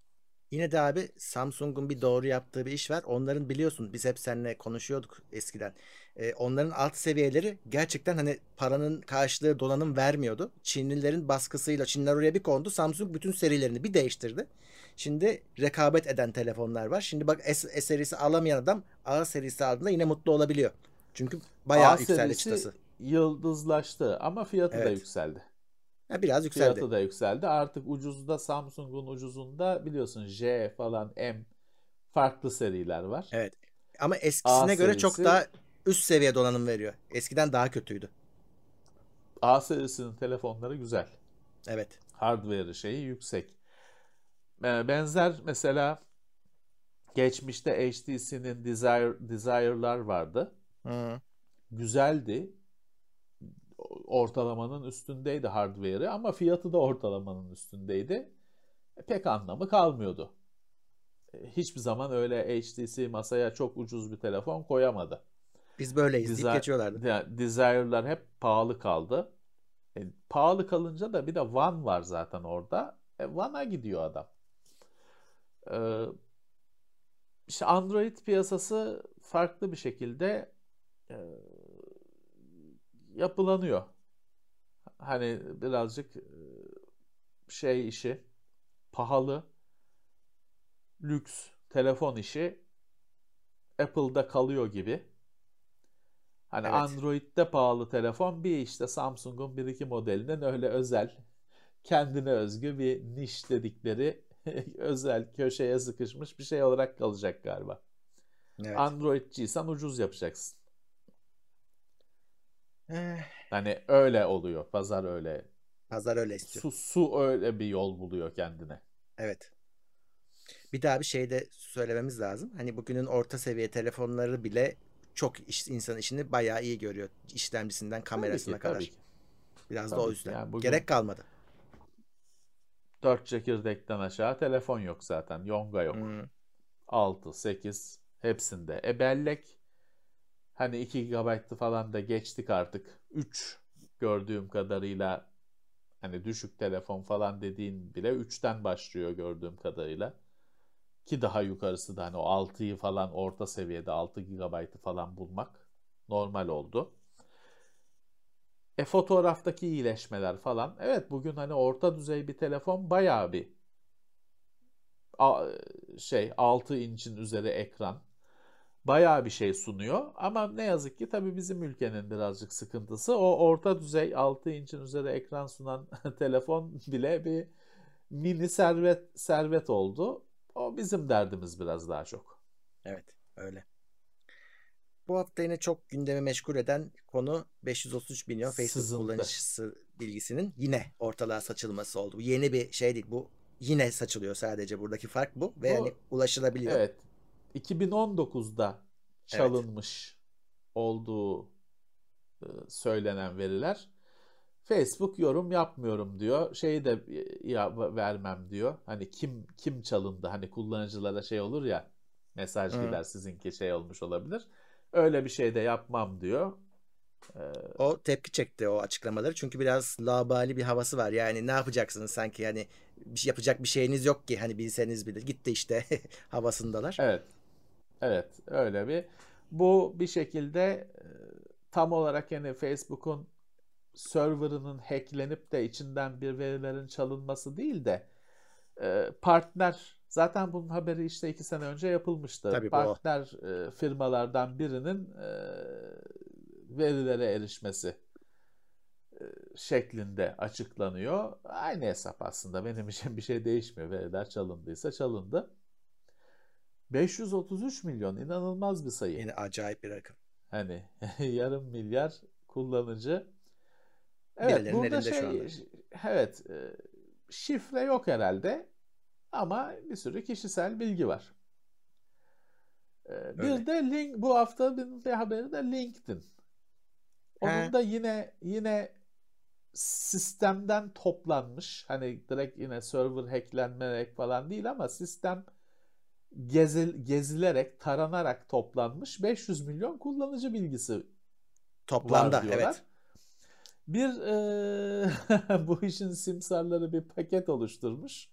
Yine de abi Samsung'un bir doğru yaptığı bir iş var. Onların biliyorsun biz hep seninle konuşuyorduk eskiden. Ee, onların alt seviyeleri gerçekten hani paranın karşılığı donanım vermiyordu. Çinlilerin baskısıyla Çinler oraya bir kondu. Samsung bütün serilerini bir değiştirdi. Şimdi rekabet eden telefonlar var. Şimdi bak S, S serisi alamayan adam A serisi aldığında yine mutlu olabiliyor. Çünkü bayağı A yükseldi çıtası. yıldızlaştı ama fiyatı da Evet. yükseldi. Ha, biraz yükseldi. Fiyatı da yükseldi. Artık ucuzda Samsung'un ucuzunda biliyorsun J falan M farklı seriler var. Evet. Ama eskisine A göre çok serisi- daha üst seviye donanım veriyor. Eskiden daha kötüydü. A serisinin telefonları güzel. Evet. Hardware şeyi yüksek. Ee, Benzer mesela geçmişte HTC'nin Desire, Desire'lar vardı. Hı. Güzeldi. Ortalamanın üstündeydi hardware'ı ama fiyatı da ortalamanın üstündeydi. E, Pek anlamı kalmıyordu. hiçbir zaman öyle HTC masaya çok ucuz bir telefon koyamadı. Biz böyleyiz deyip Desi- geçiyorlardı. Ya, Desire'lar hep pahalı kaldı. E, pahalı kalınca da bir de One var zaten orada. E, One'a gidiyor adam. E, işte Android piyasası farklı bir şekilde e, yapılanıyor. Hani birazcık e, şey işi pahalı lüks telefon işi Apple'da kalıyor gibi. Hani Evet. Android'de pahalı telefon bir işte Samsung'un bir iki modelinin öyle özel kendine özgü bir niş dedikleri özel köşeye sıkışmış bir şey olarak kalacak galiba. Evet. Android'ciysen ucuz yapacaksın. Eh, Hani öyle oluyor. Pazar öyle. pazar öyle istiyor. Su, su öyle bir yol buluyor kendine. Evet. Bir daha bir şey de söylememiz lazım. Hani bugünün orta seviye telefonları bile çok iş, insan işini bayağı iyi görüyor. İşlemcisinden kamerasına Tabii ki, kadar. tabii ki. Biraz da Tabii o ki. yüzden. Yani bugün- Gerek kalmadı. Dört çekirdekten aşağı telefon yok zaten. Yonga yok. Hmm. 6, 8 hepsinde. E bellek hani 2 GB'tı falan da geçtik artık. 3 gördüğüm kadarıyla hani düşük telefon falan dediğin bile 3'ten başlıyor gördüğüm kadarıyla. Ki daha yukarısı da hani o 6'yı falan orta seviyede 6 GB'ı falan bulmak normal oldu. E fotoğraftaki iyileşmeler falan. Evet bugün hani orta düzey bir telefon bayağı bir şey 6 inçin üzeri ekran bayağı bir şey sunuyor. Ama ne yazık ki tabii bizim ülkenin birazcık sıkıntısı o orta düzey 6 inçin üzeri ekran sunan telefon bile bir mini servet servet oldu. O bizim derdimiz biraz daha çok. Evet öyle. Bu hafta yine çok gündemi meşgul eden konu 533 milyon Facebook Sızıntı. kullanıcısı bilgisinin yine ortalığa saçılması oldu. Bu yeni bir şey değil. Bu yine saçılıyor sadece. Buradaki fark bu. Ve Bu- yani ulaşılabiliyor. Evet. 2019'da çalınmış olduğu e, söylenen veriler. Facebook yorum yapmıyorum diyor. Şeyi de e, ya vermem diyor. Hani kim kim çalındı? Hani kullanıcılara şey olur ya mesaj gider sizinki şey olmuş olabilir. Öyle bir şey de yapmam diyor. Ee, O tepki çekti o açıklamaları. Çünkü biraz labali bir havası var. Yani ne yapacaksınız sanki yani bir şey yapacak bir şeyiniz yok ki hani bilseniz bile. Gitti işte havasındalar. Evet. Evet, öyle bir. Bu bir şekilde e, tam olarak yani Facebook'un serverının hacklenip de içinden bir verilerin çalınması değil de e, partner zaten bunun haberi işte iki sene önce yapılmıştı. Tabii bu partner e, firmalardan birinin verilere erişmesi şeklinde açıklanıyor. Aynı hesap aslında. Benim için bir şey değişmiyor. Veriler çalındıysa çalındı. 533 milyon inanılmaz bir sayı. Yine acayip bir rakam. Hani yarım milyar kullanıcı. Evet Birilerinin burada elinde şu şey anda. evet e, şifre yok herhalde ama bir sürü kişisel bilgi var. E, Öyle. Bir de link bu hafta bir, bir haberi de LinkedIn. Onun He. da yine yine sistemden toplanmış hani direkt yine server hacklenmerek falan değil ama sistem gezil, gezilerek taranarak toplanmış 500 milyon kullanıcı bilgisi Toplamda var diyorlar. evet. Bir eee, bu işin simsarları bir paket oluşturmuş.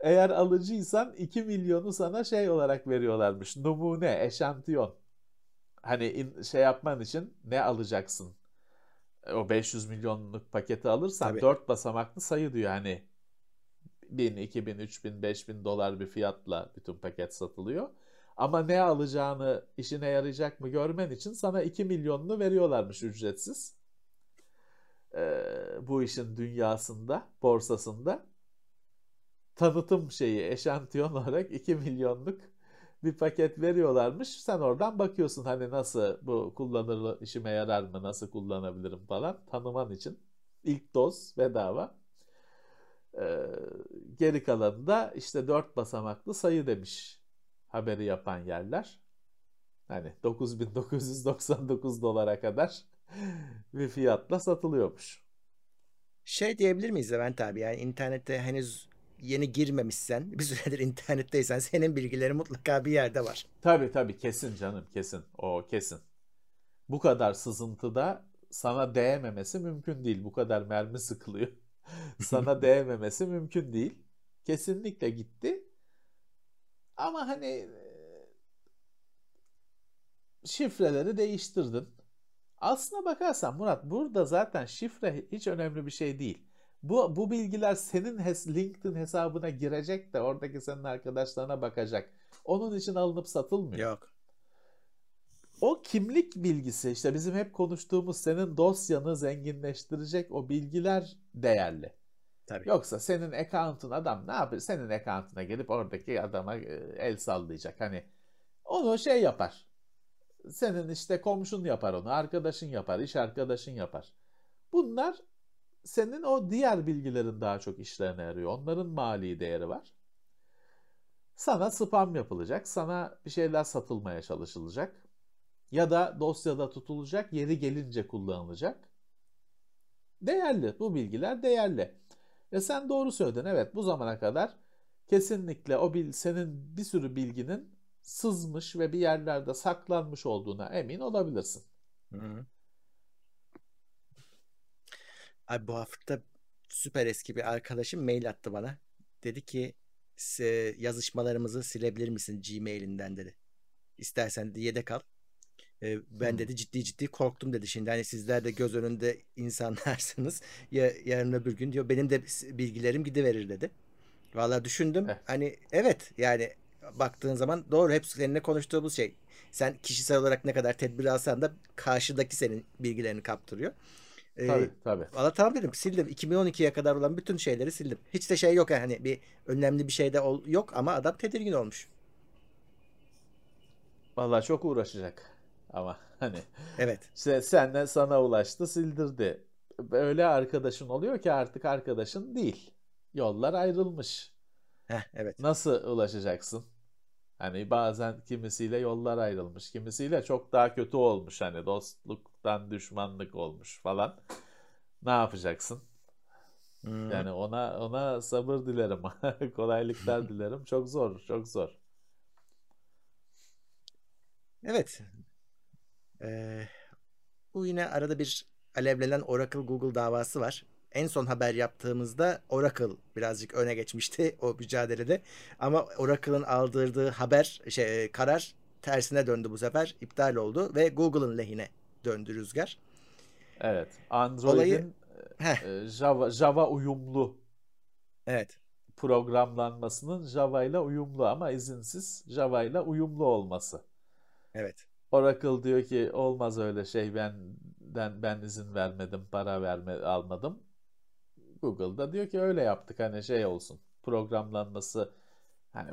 Eğer alıcıysan 2 milyonu sana şey olarak veriyorlarmış. Numune, eşantiyon. Hani in- şey yapman için ne alacaksın? O 500 milyonluk paketi alırsan Tabii. 4 basamaklı sayı diyor hani. 1000, 2000, 3000, 5000 dolar bir fiyatla bütün paket satılıyor. Ama ne alacağını işine yarayacak mı görmen için sana 2 milyonunu veriyorlarmış ücretsiz. Ee, bu işin dünyasında, borsasında tanıtım şeyi, eşantiyon olarak 2 milyonluk bir paket veriyorlarmış. Sen oradan bakıyorsun hani nasıl bu kullanır işime yarar mı, nasıl kullanabilirim falan tanıman için. İlk doz bedava. Ee, geri kalanı da işte 4 basamaklı sayı demiş haberi yapan yerler. Hani 9999 dolara kadar bir fiyatla satılıyormuş. Şey diyebilir miyiz Levent abi yani internette henüz yeni girmemişsen, bir süredir internetteysen senin bilgilerin mutlaka bir yerde var. Tabii tabii kesin canım kesin. O kesin. Bu kadar sızıntıda sana değmemesi mümkün değil. Bu kadar mermi sıkılıyor. sana değmemesi mümkün değil. Kesinlikle gitti. Ama hani e, şifreleri değiştirdin. Aslına bakarsan Murat burada zaten şifre hiç önemli bir şey değil. Bu, bu bilgiler senin hes LinkedIn hesabına girecek de oradaki senin arkadaşlarına bakacak. Onun için alınıp satılmıyor. Yok. O kimlik bilgisi işte bizim hep konuştuğumuz senin dosyanı zenginleştirecek o bilgiler değerli. Tabii. Yoksa senin account'un adam ne yapar? Senin account'una gelip oradaki adama e, el sallayacak. Hani onu şey yapar. Senin işte komşun yapar onu, arkadaşın yapar, iş arkadaşın yapar. Bunlar senin o diğer bilgilerin daha çok işlerine yarıyor. Onların mali değeri var. Sana spam yapılacak, sana bir şeyler satılmaya çalışılacak ya da dosyada tutulacak, yeri gelince kullanılacak. Değerli, bu bilgiler değerli. Ve sen doğru söyledin. Evet, bu zamana kadar kesinlikle o bil, senin bir sürü bilginin sızmış ve bir yerlerde saklanmış olduğuna emin olabilirsin. Hı -hı. Abi bu hafta süper eski bir arkadaşım mail attı bana. Dedi ki yazışmalarımızı silebilir misin Gmail'inden dedi. İstersen dedi yedek al. Ben dedi ciddi ciddi korktum dedi. Şimdi hani sizler de göz önünde insanlarsınız. Ya yarın öbür gün diyor benim de bilgilerim gidiverir dedi. Vallahi düşündüm. Eh. Hani evet yani baktığın zaman doğru hep seninle konuştuğumuz şey. Sen kişisel olarak ne kadar tedbir alsan da karşıdaki senin bilgilerini kaptırıyor. Ee, tabii tabii. Valla tamam dedim sildim. 2012'ye kadar olan bütün şeyleri sildim. Hiç de şey yok yani hani bir önemli bir şey de ol, yok ama adam tedirgin olmuş. Valla çok uğraşacak ama hani. Evet. İşte senle sana ulaştı sildirdi. Öyle arkadaşın oluyor ki artık arkadaşın değil. Yollar ayrılmış. Heh, evet. Nasıl ulaşacaksın? Hani bazen kimisiyle yollar ayrılmış, kimisiyle çok daha kötü olmuş. Hani dostluktan düşmanlık olmuş falan. Ne yapacaksın? Hmm. Yani ona ona sabır dilerim. Kolaylıklar dilerim. Çok zor, çok zor. Evet. Ee, bu yine arada bir alevlenen Oracle Google davası var en son haber yaptığımızda Oracle birazcık öne geçmişti o mücadelede. Ama Oracle'ın aldırdığı haber şey karar tersine döndü bu sefer. iptal oldu ve Google'ın lehine döndü rüzgar. Evet. Android'in Olayı... Java Java uyumlu. Evet. Programlanmasının Java ile uyumlu ama izinsiz Java ile uyumlu olması. Evet. Oracle diyor ki olmaz öyle şey ben ben, ben izin vermedim, para verme almadım. Google'da diyor ki öyle yaptık hani şey olsun programlanması hani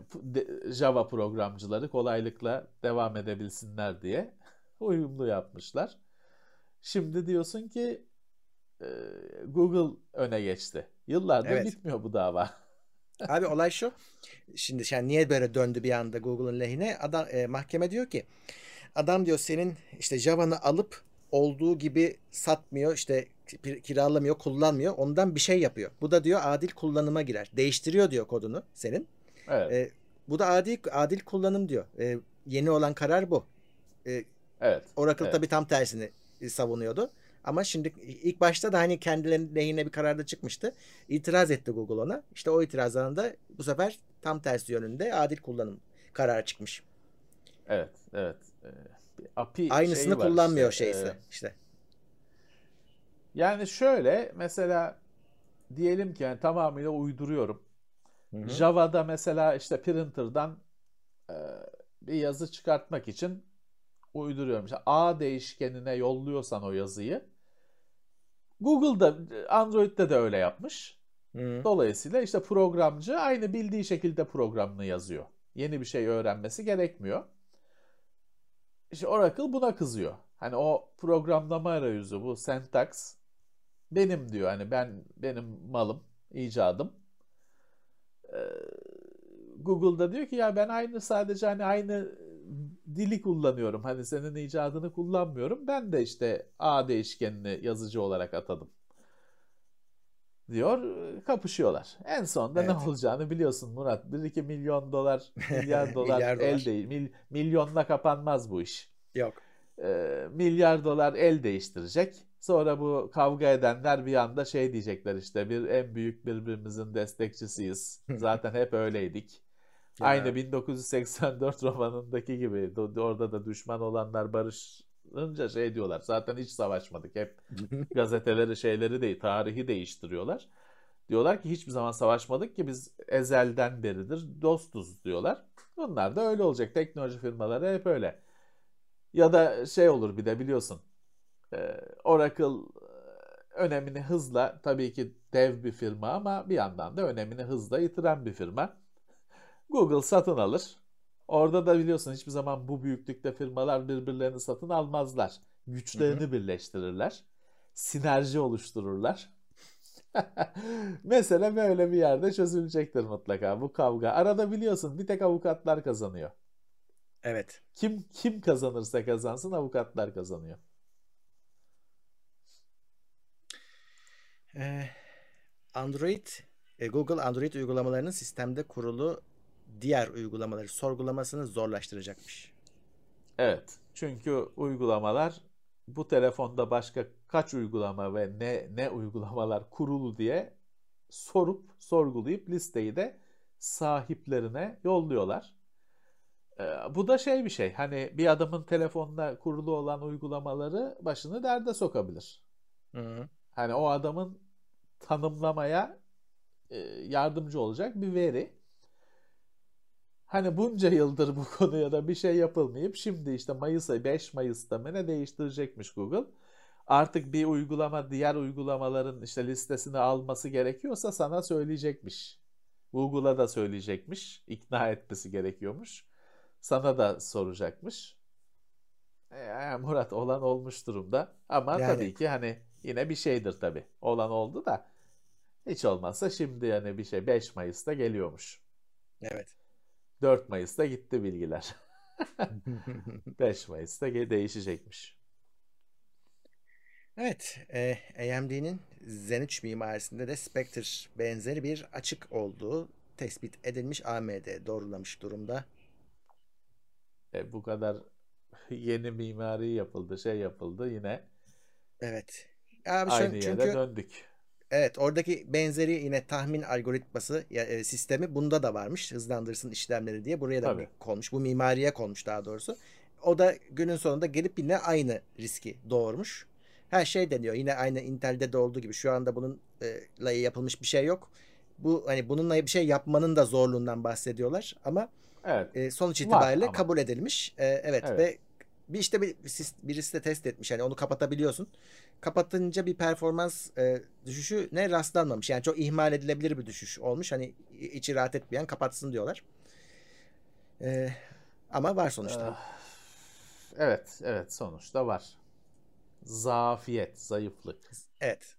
Java programcıları kolaylıkla devam edebilsinler diye uyumlu yapmışlar. Şimdi diyorsun ki e, Google öne geçti. Yıllardır evet. bitmiyor bu dava. Abi olay şu. Şimdi yani niye böyle döndü bir anda Google'ın lehine? Adam e, mahkeme diyor ki adam diyor senin işte Java'nı alıp olduğu gibi satmıyor işte kiralamıyor kullanmıyor ondan bir şey yapıyor. Bu da diyor adil kullanıma girer. Değiştiriyor diyor kodunu senin. Evet. E, bu da adil adil kullanım diyor. E, yeni olan karar bu. E, evet. Oracle evet. tabii tam tersini savunuyordu. Ama şimdi ilk başta da hani kendilerinin lehine bir kararda çıkmıştı. İtiraz etti Google ona. İşte o itirazdan da bu sefer tam tersi yönünde adil kullanım kararı çıkmış. Evet, evet. Ee, API Aynısını kullanmıyor işte, şeyse. E, işte. Yani şöyle mesela diyelim ki yani tamamıyla uyduruyorum. Hı hı. Java'da mesela işte printer'dan e, bir yazı çıkartmak için uyduruyorum. İşte A değişkenine yolluyorsan o yazıyı Google'da Android'de de öyle yapmış. Hı. Dolayısıyla işte programcı aynı bildiği şekilde programını yazıyor. Yeni bir şey öğrenmesi gerekmiyor. İşte Oracle buna kızıyor. Hani o programlama arayüzü bu syntax benim diyor hani ben benim malım, icadım. Ee, Google'da diyor ki ya ben aynı sadece hani aynı dili kullanıyorum. Hani senin icadını kullanmıyorum. Ben de işte A değişkenini yazıcı olarak atadım. Diyor kapışıyorlar. En sonunda Evet. ne olacağını biliyorsun Murat. 1-2 milyon dolar, milyar dolar Milyar dolar. el değil. Mil- milyonla kapanmaz bu iş. Yok. Ee, milyar dolar el değiştirecek. Sonra bu kavga edenler bir anda şey diyecekler işte bir en büyük birbirimizin destekçisiyiz. Zaten hep öyleydik. Aynı 1984 romanındaki gibi orada da düşman olanlar barışınca şey diyorlar. Zaten hiç savaşmadık. Hep gazeteleri şeyleri değil, tarihi değiştiriyorlar. Diyorlar ki hiçbir zaman savaşmadık ki biz ezelden beridir dostuz diyorlar. Bunlar da öyle olacak. Teknoloji firmaları hep öyle. Ya da şey olur bir de biliyorsun. e, Oracle e, önemini hızla tabii ki dev bir firma ama bir yandan da önemini hızla yitiren bir firma. Google satın alır. Orada da biliyorsun hiçbir zaman bu büyüklükte firmalar birbirlerini satın almazlar. Güçlerini birleştirirler. Sinerji oluştururlar. Mesele böyle bir yerde çözülecektir mutlaka bu kavga. Arada biliyorsun bir tek avukatlar kazanıyor. Evet. Kim kim kazanırsa kazansın avukatlar kazanıyor. Ee, Android, e, Google Android uygulamalarının sistemde kurulu diğer uygulamaları sorgulamasını zorlaştıracakmış. Evet. Çünkü uygulamalar bu telefonda başka kaç uygulama ve ne ne uygulamalar kurulu diye sorup sorgulayıp listeyi de sahiplerine yolluyorlar. Ee, bu da şey bir şey. Hani bir adamın telefonuna kurulu olan uygulamaları başını derde sokabilir. Hı. Hani o adamın tanımlamaya e, yardımcı olacak bir veri. Hani bunca yıldır bu konuya da bir şey yapılmayıp şimdi işte Mayıs ayı 5 Mayıs'ta mı ne değiştirecekmiş Google. Artık bir uygulama diğer uygulamaların işte listesini alması gerekiyorsa sana söyleyecekmiş. Google'a da söyleyecekmiş. ikna etmesi gerekiyormuş. Sana da soracakmış. E, Murat olan olmuş durumda. Ama Yani- tabii ki hani yine bir şeydir tabii. Olan oldu da hiç olmazsa şimdi yani bir şey 5 Mayıs'ta geliyormuş. Evet. 4 Mayıs'ta gitti bilgiler. 5 Mayıs'ta değişecekmiş. Evet, e, AMD'nin Zen 3 mimarisinde de Spectre benzeri bir açık olduğu tespit edilmiş AMD doğrulamış durumda. E, bu kadar yeni mimari yapıldı, şey yapıldı yine Evet. Abi aynı yere çünkü döndük. Evet oradaki benzeri yine tahmin algoritması e, sistemi bunda da varmış. Hızlandırsın işlemleri diye buraya da Tabii. konmuş. Bu mimariye konmuş daha doğrusu. O da günün sonunda gelip yine aynı riski doğurmuş. Her şey deniyor. Yine aynı Intel'de de olduğu gibi. Şu anda bununla yapılmış bir şey yok. Bu hani bununla bir şey yapmanın da zorluğundan bahsediyorlar ama Evet. e, sonuç itibariyle kabul edilmiş. E, evet, Evet. ve bir işte bir, birisi de test etmiş. Yani onu kapatabiliyorsun. Kapatınca bir performans e, düşüşü ne rastlanmamış. Yani çok ihmal edilebilir bir düşüş olmuş. Hani içi rahat etmeyen kapatsın diyorlar. E, ama var sonuçta. Ah, Evet, evet sonuçta var. Zafiyet, zayıflık. Evet.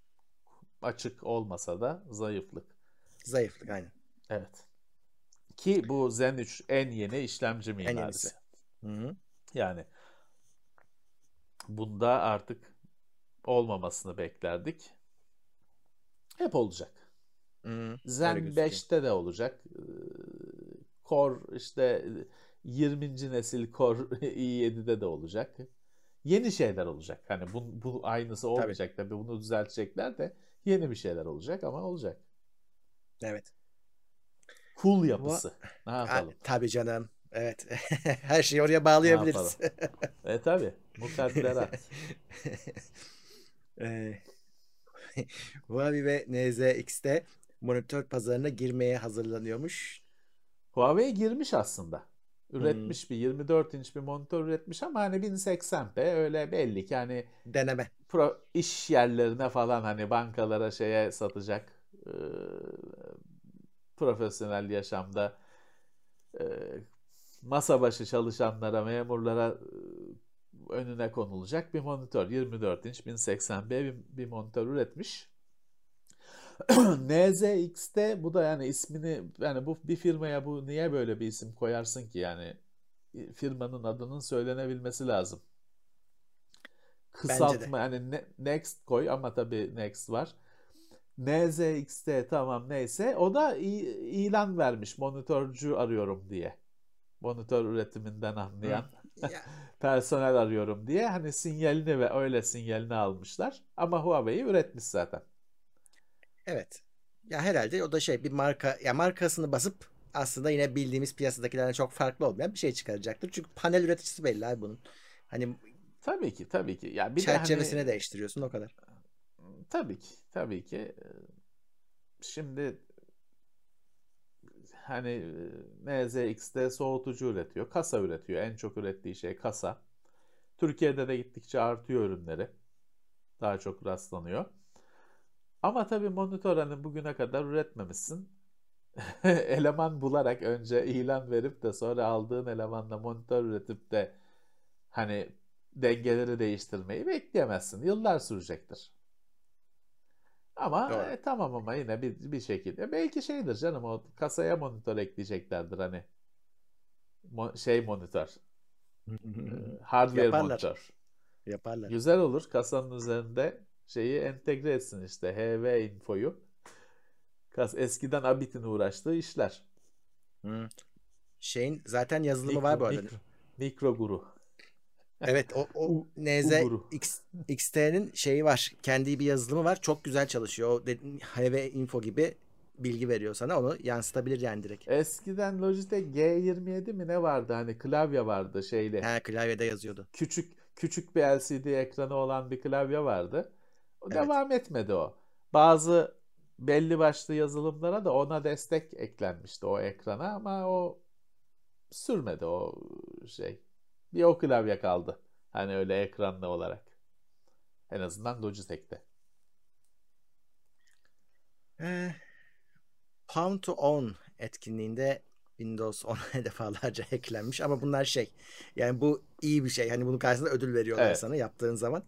Açık olmasa da zayıflık. Zayıflık aynen. Evet. Ki bu Zen 3 en yeni işlemci En mimarisi. yenisi. Hı-hı. Yani bunda artık olmamasını beklerdik. Hep olacak. Öyle Zen gözüküyor. 5'te de olacak. Ee, Core işte 20. nesil Core i7'de de olacak. Yeni şeyler olacak. Hani bu, bu aynısı olmayacak tabii. Bunu düzeltecekler de yeni bir şeyler olacak ama olacak. Evet. Cool yapısı. Ne A- yapalım? tabii canım. Evet. Her şeyi oraya bağlayabiliriz. E tabii. Mukadderat. Ee, Huawei ve NZX'te monitör pazarına girmeye hazırlanıyormuş. Huawei girmiş aslında. Hmm. Üretmiş bir 24 inç bir monitör üretmiş ama hani 1080p öyle belli ki hani Deneme. pro, iş yerlerine falan hani bankalara şeye satacak e, profesyonel yaşamda e, masa başı çalışanlara, memurlara e, önüne konulacak bir monitör. 24 inç 1080p bir, bir monitör üretmiş. NZX'te bu da yani ismini yani bu bir firmaya bu niye böyle bir isim koyarsın ki yani firmanın adının söylenebilmesi lazım. Kısaltma yani ne- Next koy ama tabii Next var. NZXT tamam neyse. O da ilan vermiş monitörcü arıyorum diye. Monitör üretiminden anlayan Ya, personel arıyorum diye. Hani sinyalini ve öyle sinyalini almışlar. Ama Huawei üretmiş zaten. evet. Ya herhalde o da şey bir marka ya markasını basıp aslında yine bildiğimiz piyasadakilerden çok farklı olmayan bir şey çıkaracaktır. Çünkü panel üreticisi belli abi bunun. Hani Tabii ki tabii ki. Ya bir de çerçevesini hani değiştiriyorsun o kadar. tabii ki tabii ki. Şimdi hani e, NZX'de soğutucu üretiyor. Kasa üretiyor. En çok ürettiği şey kasa. Türkiye'de de gittikçe artıyor ürünleri. Daha çok rastlanıyor. Ama tabii monitör hani bugüne kadar üretmemişsin. Eleman bularak önce ilan verip de sonra aldığın elemanla monitör üretip de hani dengeleri değiştirmeyi bekleyemezsin. Yıllar sürecektir. Ama Doğru. e, tamam ama yine bir, bir şekilde. Belki şeydir canım o kasaya monitör ekleyeceklerdir hani. Mo- şey monitör. hardware Yaparlar. monitör. Yaparlar. Güzel olur kasanın üzerinde şeyi entegre etsin işte HV infoyu. Kas eskiden Abit'in uğraştığı işler. Hı. Şeyin zaten yazılımı Mikro, var bu arada. mikro, mikro guru. Evet o, o NZ. X, XT'nin şeyi var. Kendi bir yazılımı var. Çok güzel çalışıyor. O dediğin HV info gibi bilgi veriyor sana. Onu yansıtabilir yani direkt. Eskiden Logitech G27 mi ne vardı hani klavye vardı şeyli. Ha klavyede yazıyordu. Küçük küçük bir LCD ekranı olan bir klavye vardı. O Evet. devam etmedi o. Bazı belli başlı yazılımlara da ona destek eklenmişti o ekrana ama o sürmedi o şey. Bir o klavye kaldı. Hani öyle ekranlı olarak. En azından Logitech'te. Ee, Pound to Own etkinliğinde Windows 10'a defalarca eklenmiş ama bunlar şey yani bu iyi bir şey. Hani bunun karşısında ödül veriyorlar Evet. sana yaptığın zaman.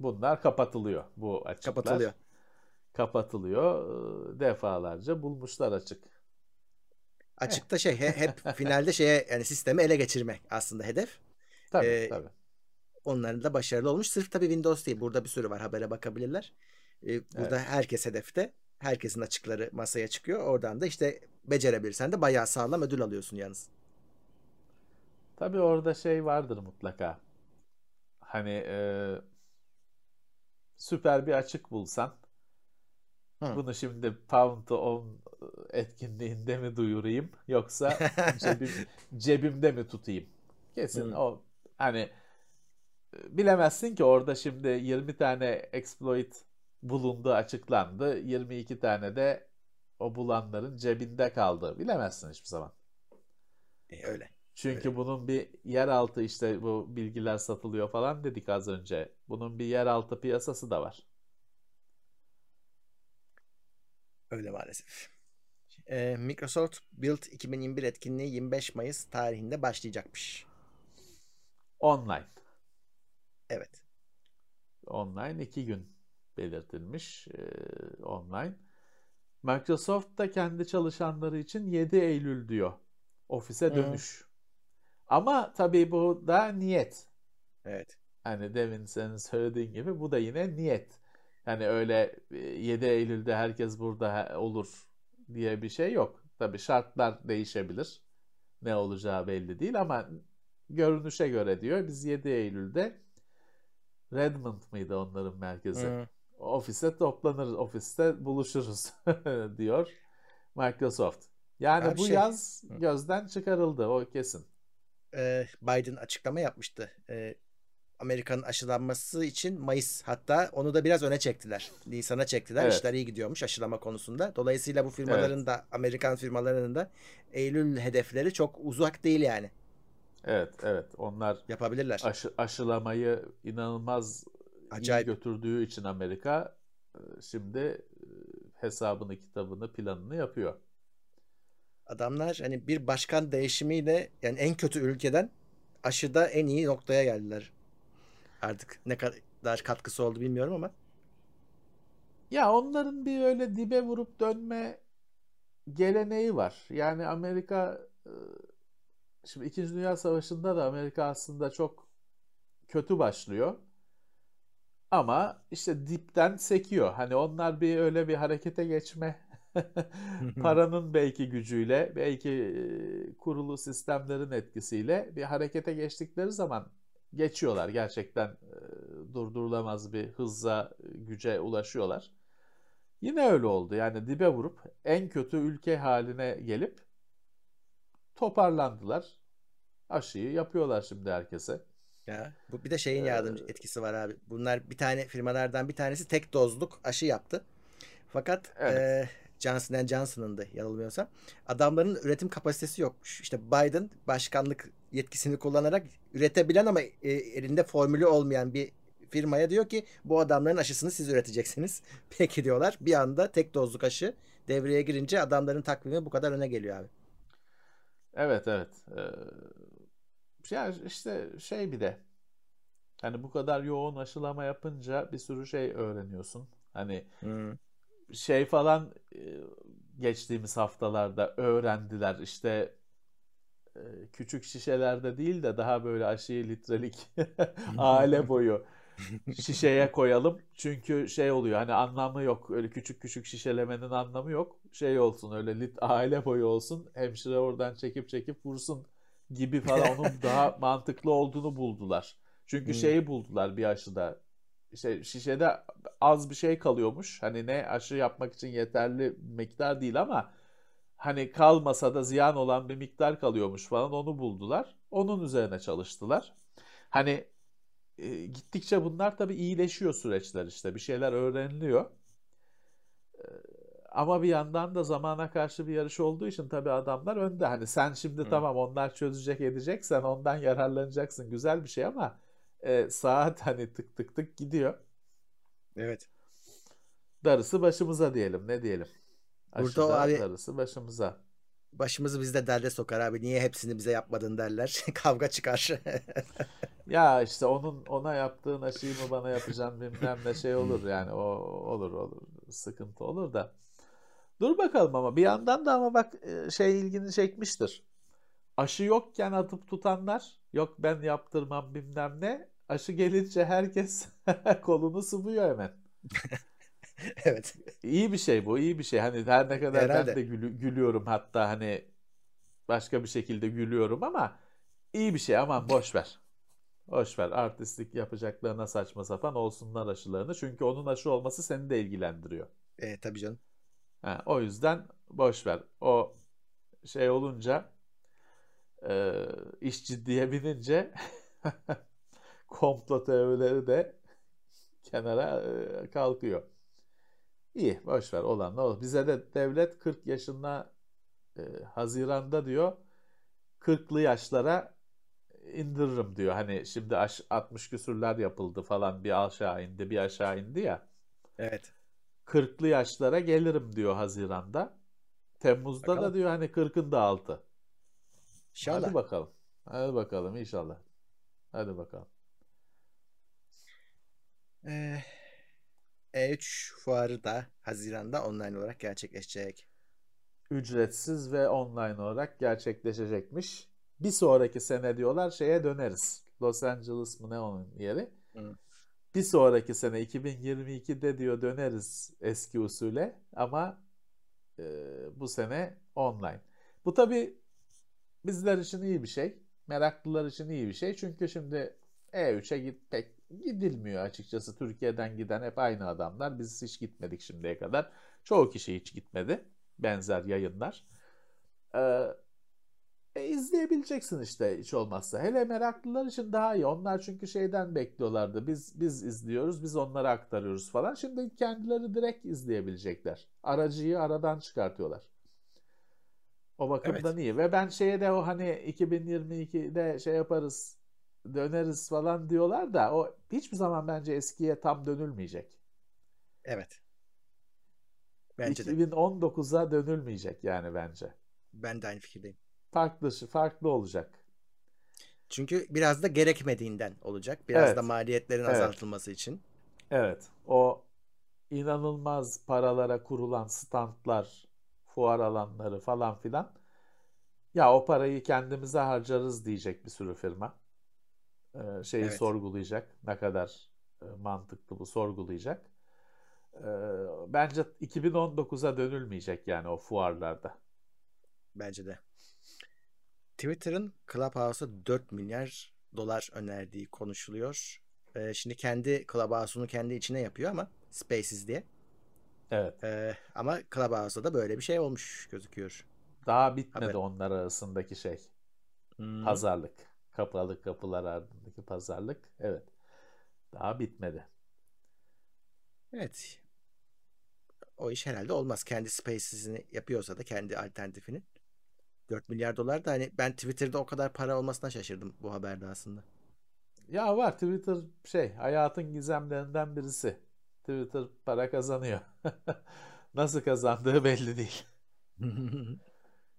Bunlar kapatılıyor. Bu açıklar. Kapatılıyor. Kapatılıyor. Defalarca bulmuşlar açık. Açıkta şey he- hep finalde şeye yani sistemi ele geçirmek aslında hedef. Tabii Ee, tabii. Onların da başarılı olmuş. Sırf tabii Windows değil. Burada bir sürü var. Habere bakabilirler. Ee, burada herkes hedefte. Herkesin açıkları masaya çıkıyor. Oradan da işte becerebilirsen de bayağı sağlam ödül alıyorsun yalnız. Tabii orada şey vardır mutlaka. Hani e, süper bir açık bulsan Hı. bunu şimdi Pound to Own etkinliğinde mi duyurayım yoksa cebim, cebimde mi tutayım? Kesin Hı. o hani bilemezsin ki orada şimdi 20 tane exploit bulundu açıklandı. 22 tane de o bulanların cebinde kaldı. Bilemezsin hiçbir zaman. E, öyle. Çünkü Öyle. bunun bir yeraltı işte bu bilgiler satılıyor falan dedik az önce. Bunun bir yeraltı piyasası da var. Öyle maalesef. Ee, Microsoft Build 2021 etkinliği 25 Mayıs tarihinde başlayacakmış. Online. Evet. Online iki gün belirtilmiş e, online. Microsoft da kendi çalışanları için 7 Eylül diyor. Ofise dönüş. Ama tabii bu da niyet. Evet. Hani demin senin söylediğin gibi bu da yine niyet. Yani öyle e, 7 Eylül'de herkes burada olur diye bir şey yok. Tabii şartlar değişebilir. Ne olacağı belli değil ama görünüşe göre diyor biz 7 Eylül'de Redmond mıydı onların merkezi? Hı. Ofiste toplanırız, ofiste buluşuruz diyor Microsoft. Yani Abi bu şey- yaz gözden çıkarıldı o kesin. Ee, Biden açıklama yapmıştı. Amerika'nın aşılanması için Mayıs hatta onu da biraz öne çektiler. Nisan'a çektiler. Evet. İşler iyi gidiyormuş aşılama konusunda. Dolayısıyla bu firmaların da Amerikan firmalarının da Eylül hedefleri çok uzak değil yani. Evet, evet. Onlar Yapabilirler. aşı, aşılamayı inanılmaz Acayip. iyi götürdüğü için Amerika e, şimdi e, hesabını, kitabını, planını yapıyor. Adamlar hani bir başkan değişimiyle yani en kötü ülkeden aşıda en iyi noktaya geldiler. Artık ne kadar katkısı oldu bilmiyorum ama. Ya onların bir öyle dibe vurup dönme geleneği var. Yani Amerika e, şimdi İkinci Dünya Savaşı'nda da Amerika aslında çok kötü başlıyor. Ama işte dipten sekiyor. Hani onlar bir öyle bir harekete geçme paranın belki gücüyle, belki e, kurulu sistemlerin etkisiyle bir harekete geçtikleri zaman geçiyorlar. Gerçekten e, durdurulamaz bir hızla, güce ulaşıyorlar. Yine öyle oldu. Yani dibe vurup en kötü ülke haline gelip toparlandılar. Aşıyı yapıyorlar şimdi herkese. Ya, bu bir de şeyin yardımcı etkisi var abi. Bunlar bir tane firmalardan bir tanesi tek dozluk aşı yaptı. Fakat Evet. e, Johnson Johnson'ın da yanılmıyorsam adamların üretim kapasitesi yokmuş. İşte Biden başkanlık yetkisini kullanarak üretebilen ama e, elinde formülü olmayan bir firmaya diyor ki bu adamların aşısını siz üreteceksiniz. Peki diyorlar. Bir anda tek dozluk aşı devreye girince adamların takvimi bu kadar öne geliyor abi. Evet evet. Ee, ya işte şey bir de hani bu kadar yoğun aşılama yapınca bir sürü şey öğreniyorsun. Hani Hmm. Şey falan e, geçtiğimiz haftalarda öğrendiler işte e, küçük şişelerde değil de daha böyle aşıyı litrelik aile boyu şişeye koyalım. Çünkü şey oluyor hani anlamı yok. Öyle küçük küçük şişelemenin anlamı yok. Şey olsun öyle lit aile boyu olsun. Hemşire oradan çekip çekip vursun gibi falan onun daha mantıklı olduğunu buldular. Çünkü Hmm. şeyi buldular bir aşıda. İşte şişede az bir şey kalıyormuş. Hani ne aşı yapmak için yeterli miktar değil ama hani kalmasa da ziyan olan bir miktar kalıyormuş falan onu buldular. Onun üzerine çalıştılar. Hani e, gittikçe bunlar tabii iyileşiyor süreçler işte. Bir şeyler öğreniliyor. E, ama bir yandan da zamana karşı bir yarış olduğu için tabii adamlar önde. Hani sen şimdi Hı. tamam onlar çözecek edecek sen ondan yararlanacaksın. Güzel bir şey ama e, saat hani tık tık tık gidiyor. Evet. Darısı başımıza diyelim. Ne diyelim? Burada Aşıda abi- darısı başımıza. Başımızı bizde derde sokar abi. Niye hepsini bize yapmadın derler. Kavga çıkar. Ya işte onun ona yaptığın aşıyı mı bana yapacaksın bilmem ne şey olur yani o olur olur sıkıntı olur da. Dur bakalım ama bir yandan da ama bak e, şey ilgini çekmiştir. Aşı yokken atıp tutanlar yok ben yaptırmam bilmem ne. Aşı gelince herkes kolunu sıvıyor hemen. evet. İyi bir şey bu, iyi bir şey. Hani her ne kadar Herhalde. ben de gülü- gülüyorum hatta hani başka bir şekilde gülüyorum ama iyi bir şey. Aman boş ver. Boş ver. Artistlik yapacaklarına saçma sapan olsunlar aşılarını. Çünkü onun aşı olması seni de ilgilendiriyor. E, tabii canım. Ha, o yüzden boş ver. O şey olunca e, iş ciddiye binince komplo teorileri de kenara e, kalkıyor. İyi, boş ver olan ne olur. Bize de devlet 40 yaşına e, Haziran'da diyor 40'lı yaşlara indiririm diyor. Hani şimdi aş- 60 küsürler yapıldı falan bir aşağı indi bir aşağı indi ya. Evet. 40'lı yaşlara gelirim diyor Haziran'da. Temmuz'da da Bakalım. diyor hani 40'ın da altı. İnşallah. Hadi bakalım. Hadi bakalım inşallah. Hadi bakalım. Ee, E3 fuarı da Haziran'da online olarak gerçekleşecek. Ücretsiz ve online olarak gerçekleşecekmiş. Bir sonraki sene diyorlar şeye döneriz. Los Angeles mı ne onun yeri? Hı. Bir sonraki sene 2022'de diyor döneriz eski usule ama e, bu sene online. Bu tabii bizler için iyi bir şey. Meraklılar için iyi bir şey. Çünkü şimdi E3'e git, pek gidilmiyor açıkçası. Türkiye'den giden hep aynı adamlar. Biz hiç gitmedik şimdiye kadar. Çoğu kişi hiç gitmedi. Benzer yayınlar. Ee, e, izleyebileceksin işte hiç olmazsa. Hele meraklılar için daha iyi. Onlar çünkü şeyden bekliyorlardı. Biz biz izliyoruz, biz onlara aktarıyoruz falan. Şimdi kendileri direkt izleyebilecekler. Aracıyı aradan çıkartıyorlar. O bakımdan iyi. Ve ben şeye de o hani 2022'de şey yaparız, döneriz falan diyorlar da o hiçbir zaman bence eskiye tam dönülmeyecek. Evet. Bence de. 2019'a dönülmeyecek yani bence. Ben de aynı fikirdeyim. Farklı farklı olacak. Çünkü biraz da gerekmediğinden olacak. Biraz Evet. da maliyetlerin Evet. azaltılması için. Evet, o inanılmaz paralara kurulan standlar, fuar alanları falan filan. Ya o parayı kendimize harcarız diyecek bir sürü firma. Ee, şeyi Evet. sorgulayacak. Ne kadar e, mantıklı bu sorgulayacak. E, bence 2019'a dönülmeyecek yani o fuarlarda. Bence de. Twitter'ın Clubhouse'a 4 milyar dolar önerdiği konuşuluyor. Ee, şimdi kendi Clubhouse'unu kendi içine yapıyor ama Spaces diye. Evet. Ee, ama Clubhouse'da da böyle bir şey olmuş gözüküyor. Daha bitmedi Haber. onlar arasındaki şey. Hmm. Pazarlık. Kapalı kapılar ardındaki pazarlık. Evet. Daha bitmedi. Evet. O iş herhalde olmaz. Kendi Spaces'ini yapıyorsa da kendi alternatifini. 4 milyar dolar da hani ben Twitter'da o kadar para olmasına şaşırdım bu haberde aslında. Ya var Twitter şey hayatın gizemlerinden birisi. Twitter para kazanıyor. Nasıl kazandığı belli değil.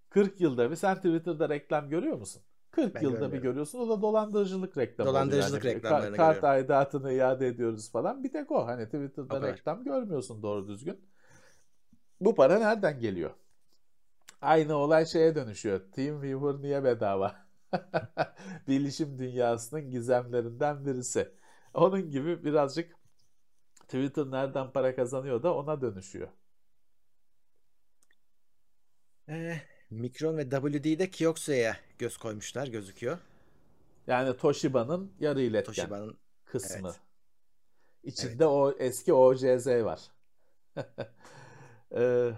40 yılda bir sen Twitter'da reklam görüyor musun? 40 Ben yılda bir görüyorsun. O da dolandırıcılık reklamı. Dolandırıcılık Yani reklamlarını ka- Kart görüyorum. aidatını iade ediyoruz falan. Bir tek o. Hani Twitter'da O kadar. reklam görmüyorsun doğru düzgün. Bu para nereden geliyor? Aynı olay şeye dönüşüyor. TeamViewer niye bedava? Bilişim dünyasının gizemlerinden birisi. Onun gibi birazcık Twitter nereden para kazanıyor da ona dönüşüyor. Ee, Micron ve WD'de Kioxu'ya göz koymuşlar gözüküyor. Yani Toshiba'nın yarı iletken Toshiba'nın kısmı. evet. İçinde o eski OCZ var. Ee,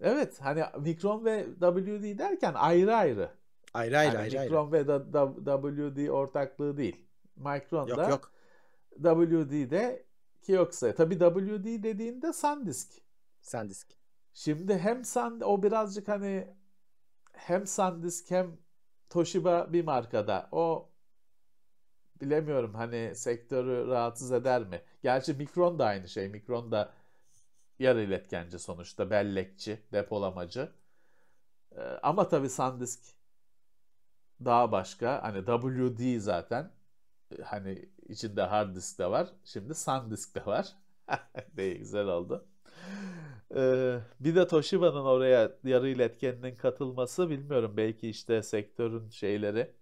evet hani Micron ve WD derken ayrı ayrı. ayrı ayrı Yani ayrı ayrı. Micron ve da- da- WD ortaklığı değil. Micron Yok da yok. WD'de Kioxia. Tabii WD dediğinde SanDisk. SanDisk. Şimdi hem San o birazcık hani hem SanDisk hem Toshiba bir markada. O bilemiyorum hani sektörü rahatsız eder mi? Gerçi Micron da aynı şey. Micron da yarı iletkenci sonuçta bellekçi, depolamacı. Ee, ama tabii SanDisk daha başka. Hani WD zaten e, hani içinde hard disk de var. Şimdi SanDisk de var. ne güzel oldu. Ee, bir de Toshiba'nın oraya yarı iletkeninin katılması bilmiyorum. Belki işte sektörün şeyleri,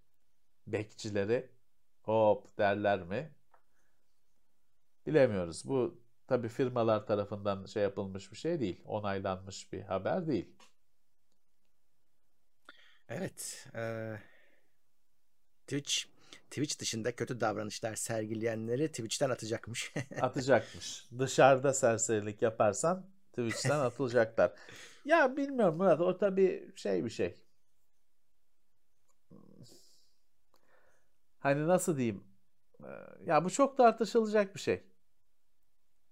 bekçileri hop derler mi? Bilemiyoruz. Bu tabii firmalar tarafından şey yapılmış bir şey değil. Onaylanmış bir haber değil. Evet. eee, Twitch Twitch dışında kötü davranışlar sergileyenleri Twitch'ten atacakmış. Atacakmış. Dışarıda serserilik yaparsan Twitch'ten atılacaklar. Ya bilmiyorum Murat o tabii şey bir şey. Hani nasıl diyeyim? Ee, Ya bu çok tartışılacak bir şey.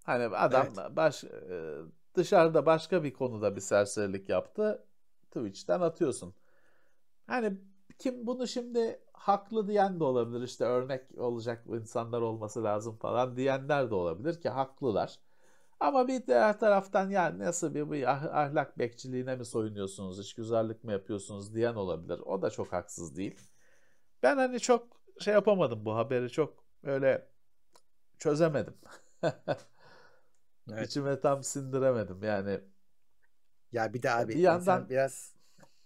Hani adam baş, e, dışarıda başka bir konuda bir serserilik yaptı. Twitch'ten atıyorsun. Hani kim bunu şimdi haklı diyen de olabilir. İşte örnek olacak insanlar olması lazım falan diyenler de olabilir ki haklılar. Ama bir diğer taraftan yani nasıl bir, bir ah- ahlak bekçiliğine mi soyunuyorsunuz, işgüzarlık mı yapıyorsunuz diyen olabilir. O da çok haksız değil. Ben hani çok şey yapamadım bu haberi çok öyle çözemedim. Evet. İçime tam sindiremedim yani. Ya bir de abi Bir insan yandan- biraz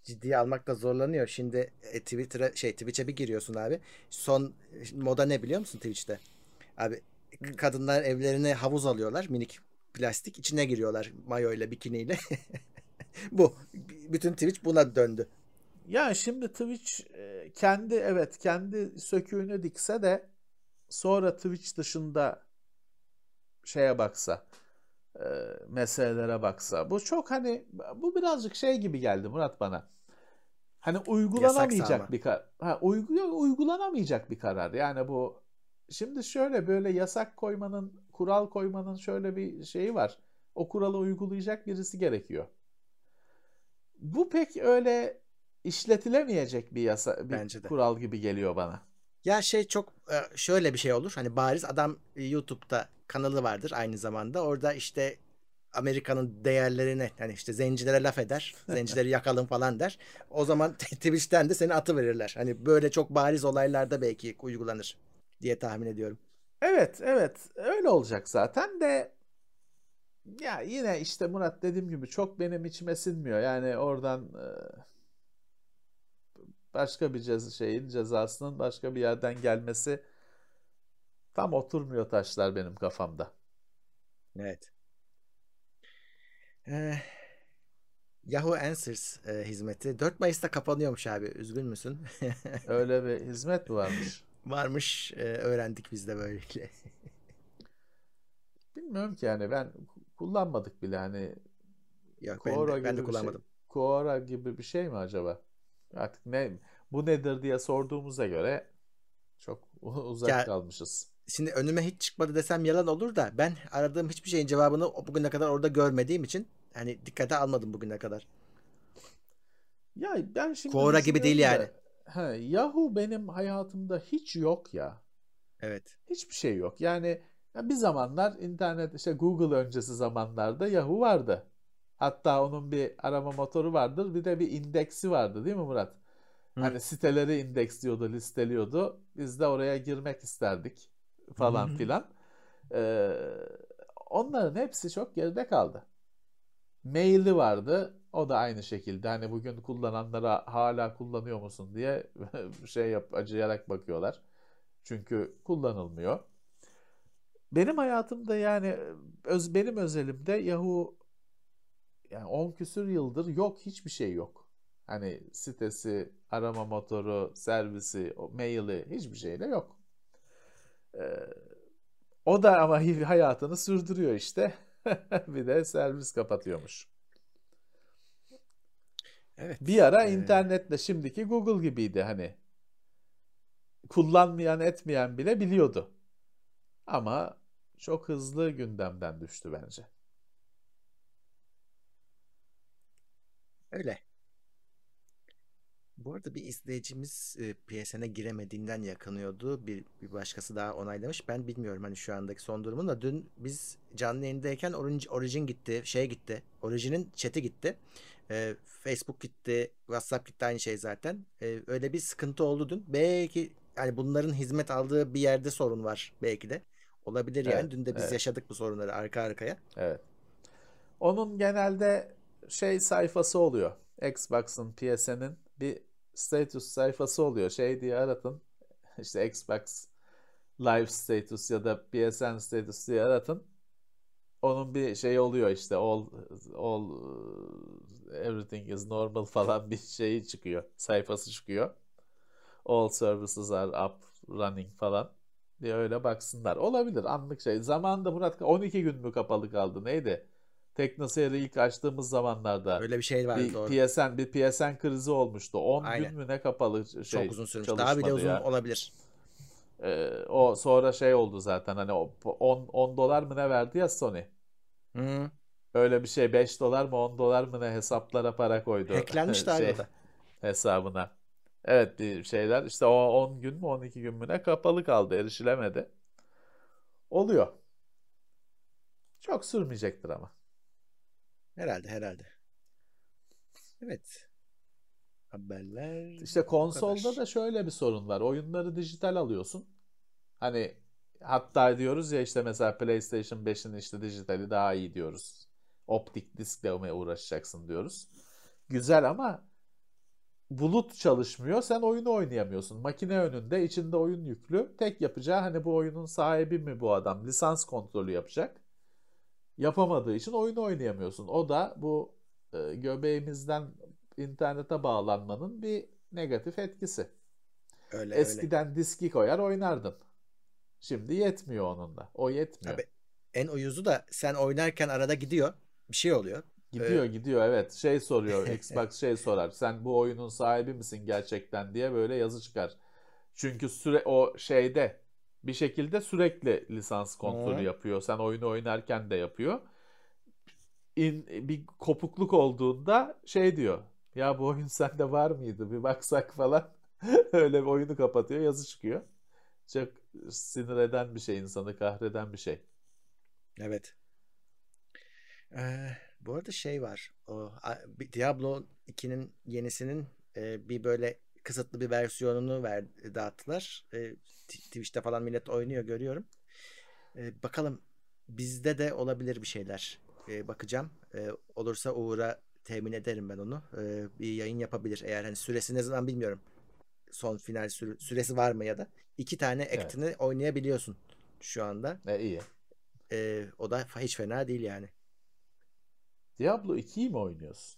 ciddiye almakta zorlanıyor. Şimdi e, Twitter'a şey Twitch'e bir giriyorsun abi. Son moda ne biliyor musun Twitch'te? Abi kadınlar evlerine havuz alıyorlar minik plastik içine giriyorlar mayo ile bikiniyle. Bu bütün Twitch buna döndü. Ya şimdi Twitch e, kendi evet kendi söküğünü dikse de sonra Twitch dışında şeye baksa e, meselelere baksa bu çok hani bu birazcık şey gibi geldi Murat bana. Hani uygulanamayacak ama. bir karar. Ha, uygu, uygulanamayacak bir karar. Yani bu şimdi şöyle böyle yasak koymanın, kural koymanın şöyle bir şeyi var. O kuralı uygulayacak birisi gerekiyor. Bu pek öyle işletilemeyecek bir yasa, bir Bence de. kural gibi geliyor bana. Ya şey çok e, şöyle bir şey olur. Hani bariz adam e, YouTube'da kanalı vardır aynı zamanda. Orada işte Amerika'nın değerlerini hani işte zencilere laf eder. Zencileri yakalım falan der. O zaman Twitch'ten de seni atı verirler. Hani böyle çok bariz olaylarda belki uygulanır diye tahmin ediyorum. Evet, evet. Öyle olacak zaten de ya yine işte Murat dediğim gibi çok benim içime sinmiyor. Yani oradan e, başka bir ceza şeyin cezasının başka bir yerden gelmesi Tam oturmuyor taşlar benim kafamda. Evet. Ee, Yahoo Answers e, hizmeti 4 Mayıs'ta kapanıyormuş abi. Üzgün müsün? Öyle bir hizmet mi varmış? Varmış. e, öğrendik biz de böylelikle. Bilmiyorum ki yani ben kullanmadık bile hani Yok ben Quora de, ben de bir kullanmadım. Şey, Quora gibi bir şey mi acaba? Artık ne bu nedir diye sorduğumuza göre çok uzak Ya- kalmışız. Şimdi önüme hiç çıkmadı desem yalan olur da ben aradığım hiçbir şeyin cevabını bugüne kadar orada görmediğim için hani dikkate almadım bugüne kadar. Ya ben şimdi Quora gibi değil yani. he, Yahoo benim hayatımda hiç yok ya. Evet. Hiçbir şey yok. Yani ya bir zamanlar internet işte Google öncesi zamanlarda Yahoo vardı. Hatta onun bir arama motoru vardır. Bir de bir indeksi vardı değil mi Murat? Hı. Hani siteleri indeksliyordu, listeliyordu. Biz de oraya girmek isterdik falan hı. filan. Ee, onların hepsi çok geride kaldı. Maili vardı. O da aynı şekilde. Hani bugün kullananlara hala kullanıyor musun diye şey yap acıyarak bakıyorlar. Çünkü kullanılmıyor. Benim hayatımda yani öz, benim özelimde Yahoo yani 10 küsür yıldır yok hiçbir şey yok. Hani sitesi, arama motoru, servisi, maili hiçbir şeyle yok. Ee, o da ama hayatını sürdürüyor işte. bir de servis kapatıyormuş. Evet. Bir ara Ee, internetle şimdiki Google gibiydi hani. Kullanmayan etmeyen bile biliyordu. Ama çok hızlı gündemden düştü bence. Öyle. Bu arada bir izleyicimiz e, PSN'e giremediğinden yakınıyordu. Bir, bir başkası daha onaylamış. Ben bilmiyorum hani şu andaki son durumunu da dün biz canlı yayındayken Origin, Origin gitti, şey gitti. Origin'in chat'i gitti. E, Facebook gitti, WhatsApp gitti aynı şey zaten. E, öyle bir sıkıntı oldu dün. Belki yani bunların hizmet aldığı bir yerde sorun var belki de. Olabilir yani. Evet, Dün de biz evet. yaşadık bu sorunları arka arkaya. Evet. Onun genelde şey sayfası oluyor. Xbox'ın, PSN'in bir status sayfası oluyor. Şey diye aratın. İşte Xbox Live status ya da PSN status diye aratın. Onun bir şey oluyor işte all all everything is normal falan bir şeyi çıkıyor. Sayfası çıkıyor. All services are up running falan diye öyle baksınlar. Olabilir anlık şey. Zamanında Murat 12 gün mü kapalı kaldı neydi? TeknoSeyir'i ilk açtığımız zamanlarda Öyle bir şey vardı bir doğru. PSN bir PSN krizi olmuştu. 10 Aynen. gün mü ne kapalı şey Çok uzun sürmüş. Daha bile uzun ya. olabilir. Ee, o sonra şey oldu zaten hani o 10 10 dolar mı ne verdi ya Sony. Hı. Öyle bir şey 5 dolar mı 10 dolar mı ne hesaplara para koydu. Hacklenmiş de şey, da. hesabına. Evet bir şeyler işte o 10 gün mü 12 gün mü ne kapalı kaldı erişilemedi. Oluyor. Çok sürmeyecektir ama. Herhalde herhalde. Evet. Haberler İşte konsolda da şöyle bir sorun var. Oyunları dijital alıyorsun. Hani hatta diyoruz ya işte mesela PlayStation 5'in işte dijitali daha iyi diyoruz. Optik diskle uğraşacaksın diyoruz. Güzel ama bulut çalışmıyor. Sen oyunu oynayamıyorsun. Makine önünde içinde oyun yüklü. Tek yapacağı hani bu oyunun sahibi mi bu adam? Lisans kontrolü yapacak. Yapamadığı için oyunu oynayamıyorsun. O da bu e, göbeğimizden internete bağlanmanın bir negatif etkisi. Öyle öyle. Eskiden diski koyar oynardın. Şimdi yetmiyor onun da. O yetmiyor. Tabii. En uyuzu da sen oynarken arada gidiyor. Bir şey oluyor. Gidiyor gidiyor evet. Şey soruyor Xbox şey sorar. Sen bu oyunun sahibi misin gerçekten diye böyle yazı çıkar. Çünkü süre o şeyde bir şekilde sürekli lisans kontrolü Hı. yapıyor. Sen oyunu oynarken de yapıyor. İn, bir kopukluk olduğunda şey diyor. Ya bu oyun sende var mıydı? Bir baksak falan. Öyle bir oyunu kapatıyor, yazı çıkıyor. Çok sinir eden bir şey, insanı kahreden bir şey. Evet. Ee, bu arada şey var. O Diablo 2'nin yenisinin e, bir böyle kısıtlı bir versiyonunu ver, dağıttılar. E, Twitch'te falan millet oynuyor görüyorum. E, bakalım bizde de olabilir bir şeyler. E, bakacağım. E, olursa Uğur'a temin ederim ben onu. E, bir yayın yapabilir. Eğer hani süresi ne zaman bilmiyorum. Son final süre- süresi var mı ya da. iki tane Evet. act'ini oynayabiliyorsun. şu anda. Ne iyi. E, o da hiç fena değil yani. Diablo 2'yi mi oynuyorsun?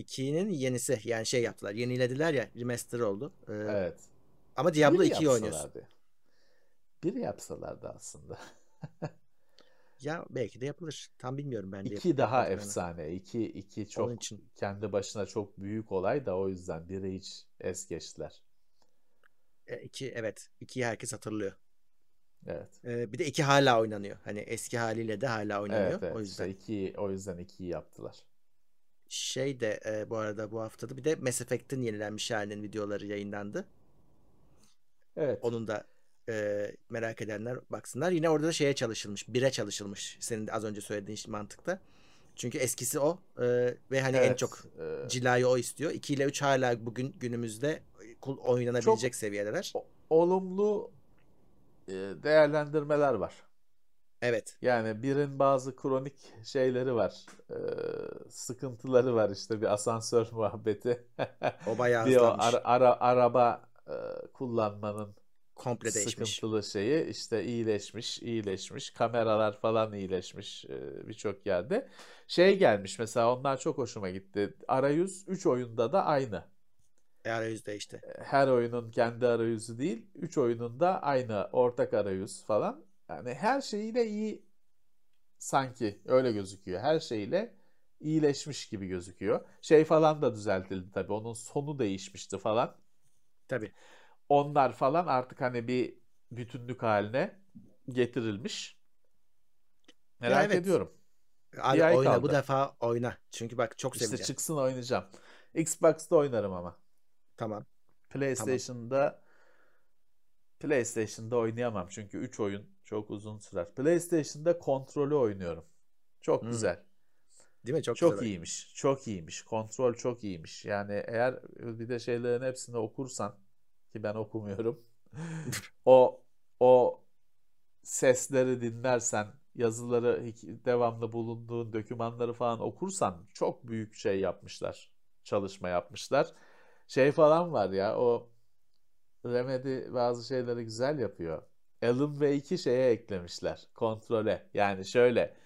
2'nin yenisi yani şey yaptılar. Yenilediler ya remaster oldu. E, Evet. Ama Diablo Biri 2'yi oynuyorsun. Biri yapsalardı aslında. Ya belki de yapılır. Tam bilmiyorum ben de. İki daha efsane. İki, iki Onun çok için. kendi başına çok büyük olay da o yüzden biri hiç es geçtiler. E, iki evet. 2'yi herkes hatırlıyor. Evet. E, bir de 2 hala oynanıyor. Hani eski haliyle de hala oynanıyor. Evet, evet. O İşte yüzden. iki, o yüzden ikiyi yaptılar. Şey de e, bu arada bu haftada bir de Mass Effect'in yenilenmiş halinin videoları yayınlandı. Evet. Onun da e, merak edenler baksınlar. Yine orada da şeye çalışılmış. Bire çalışılmış. Senin de az önce söylediğin mantıkta. Çünkü eskisi o e, ve hani en Evet, çok e, cilayı o istiyor. 2 ile 3 hala bugün günümüzde oynanabilecek seviyedeler. o- olumlu e, değerlendirmeler var. Evet. Yani birin bazı kronik şeyleri var. e, sıkıntıları var işte bir asansör muhabbeti. O bayağı bir o ara- ara- araba e, kullanmanın Komple değişmiş. sıkıntılı şeyi işte iyileşmiş, iyileşmiş. Kameralar falan iyileşmiş e, birçok yerde. Şey gelmiş mesela onlar çok hoşuma gitti. Arayüz 3 oyunda da aynı. E, arayüz değişti. Her oyunun kendi arayüzü değil, 3 oyunun da aynı ortak arayüz falan. Yani her şeyiyle iyi sanki öyle gözüküyor. Her şeyle iyileşmiş gibi gözüküyor. Şey falan da düzeltildi tabii. Onun sonu değişmişti falan. Tabii. Onlar falan artık hani bir bütünlük haline getirilmiş. Merak evet. ediyorum. Abi Bir oyna bu kaldı. defa oyna. Çünkü bak çok İşte seveceğim. çıksın oynayacağım. Xbox'ta oynarım ama. Tamam. PlayStation'da PlayStation'da oynayamam çünkü 3 oyun çok uzun sürer. PlayStation'da kontrolü oynuyorum. Çok Hmm. güzel. Değil mi? Çok, Çok, güzel oyun. iyiymiş. Çok iyiymiş. Kontrol çok iyiymiş. Yani eğer bir de şeylerin hepsini okursan ki ben okumuyorum. o o sesleri dinlersen, yazıları devamlı bulunduğun dokümanları falan okursan çok büyük şey yapmışlar. Çalışma yapmışlar. Şey falan var ya o Remedy bazı şeyleri güzel yapıyor. Alan Wake'i şeye eklemişler. Kontrole. Yani şöyle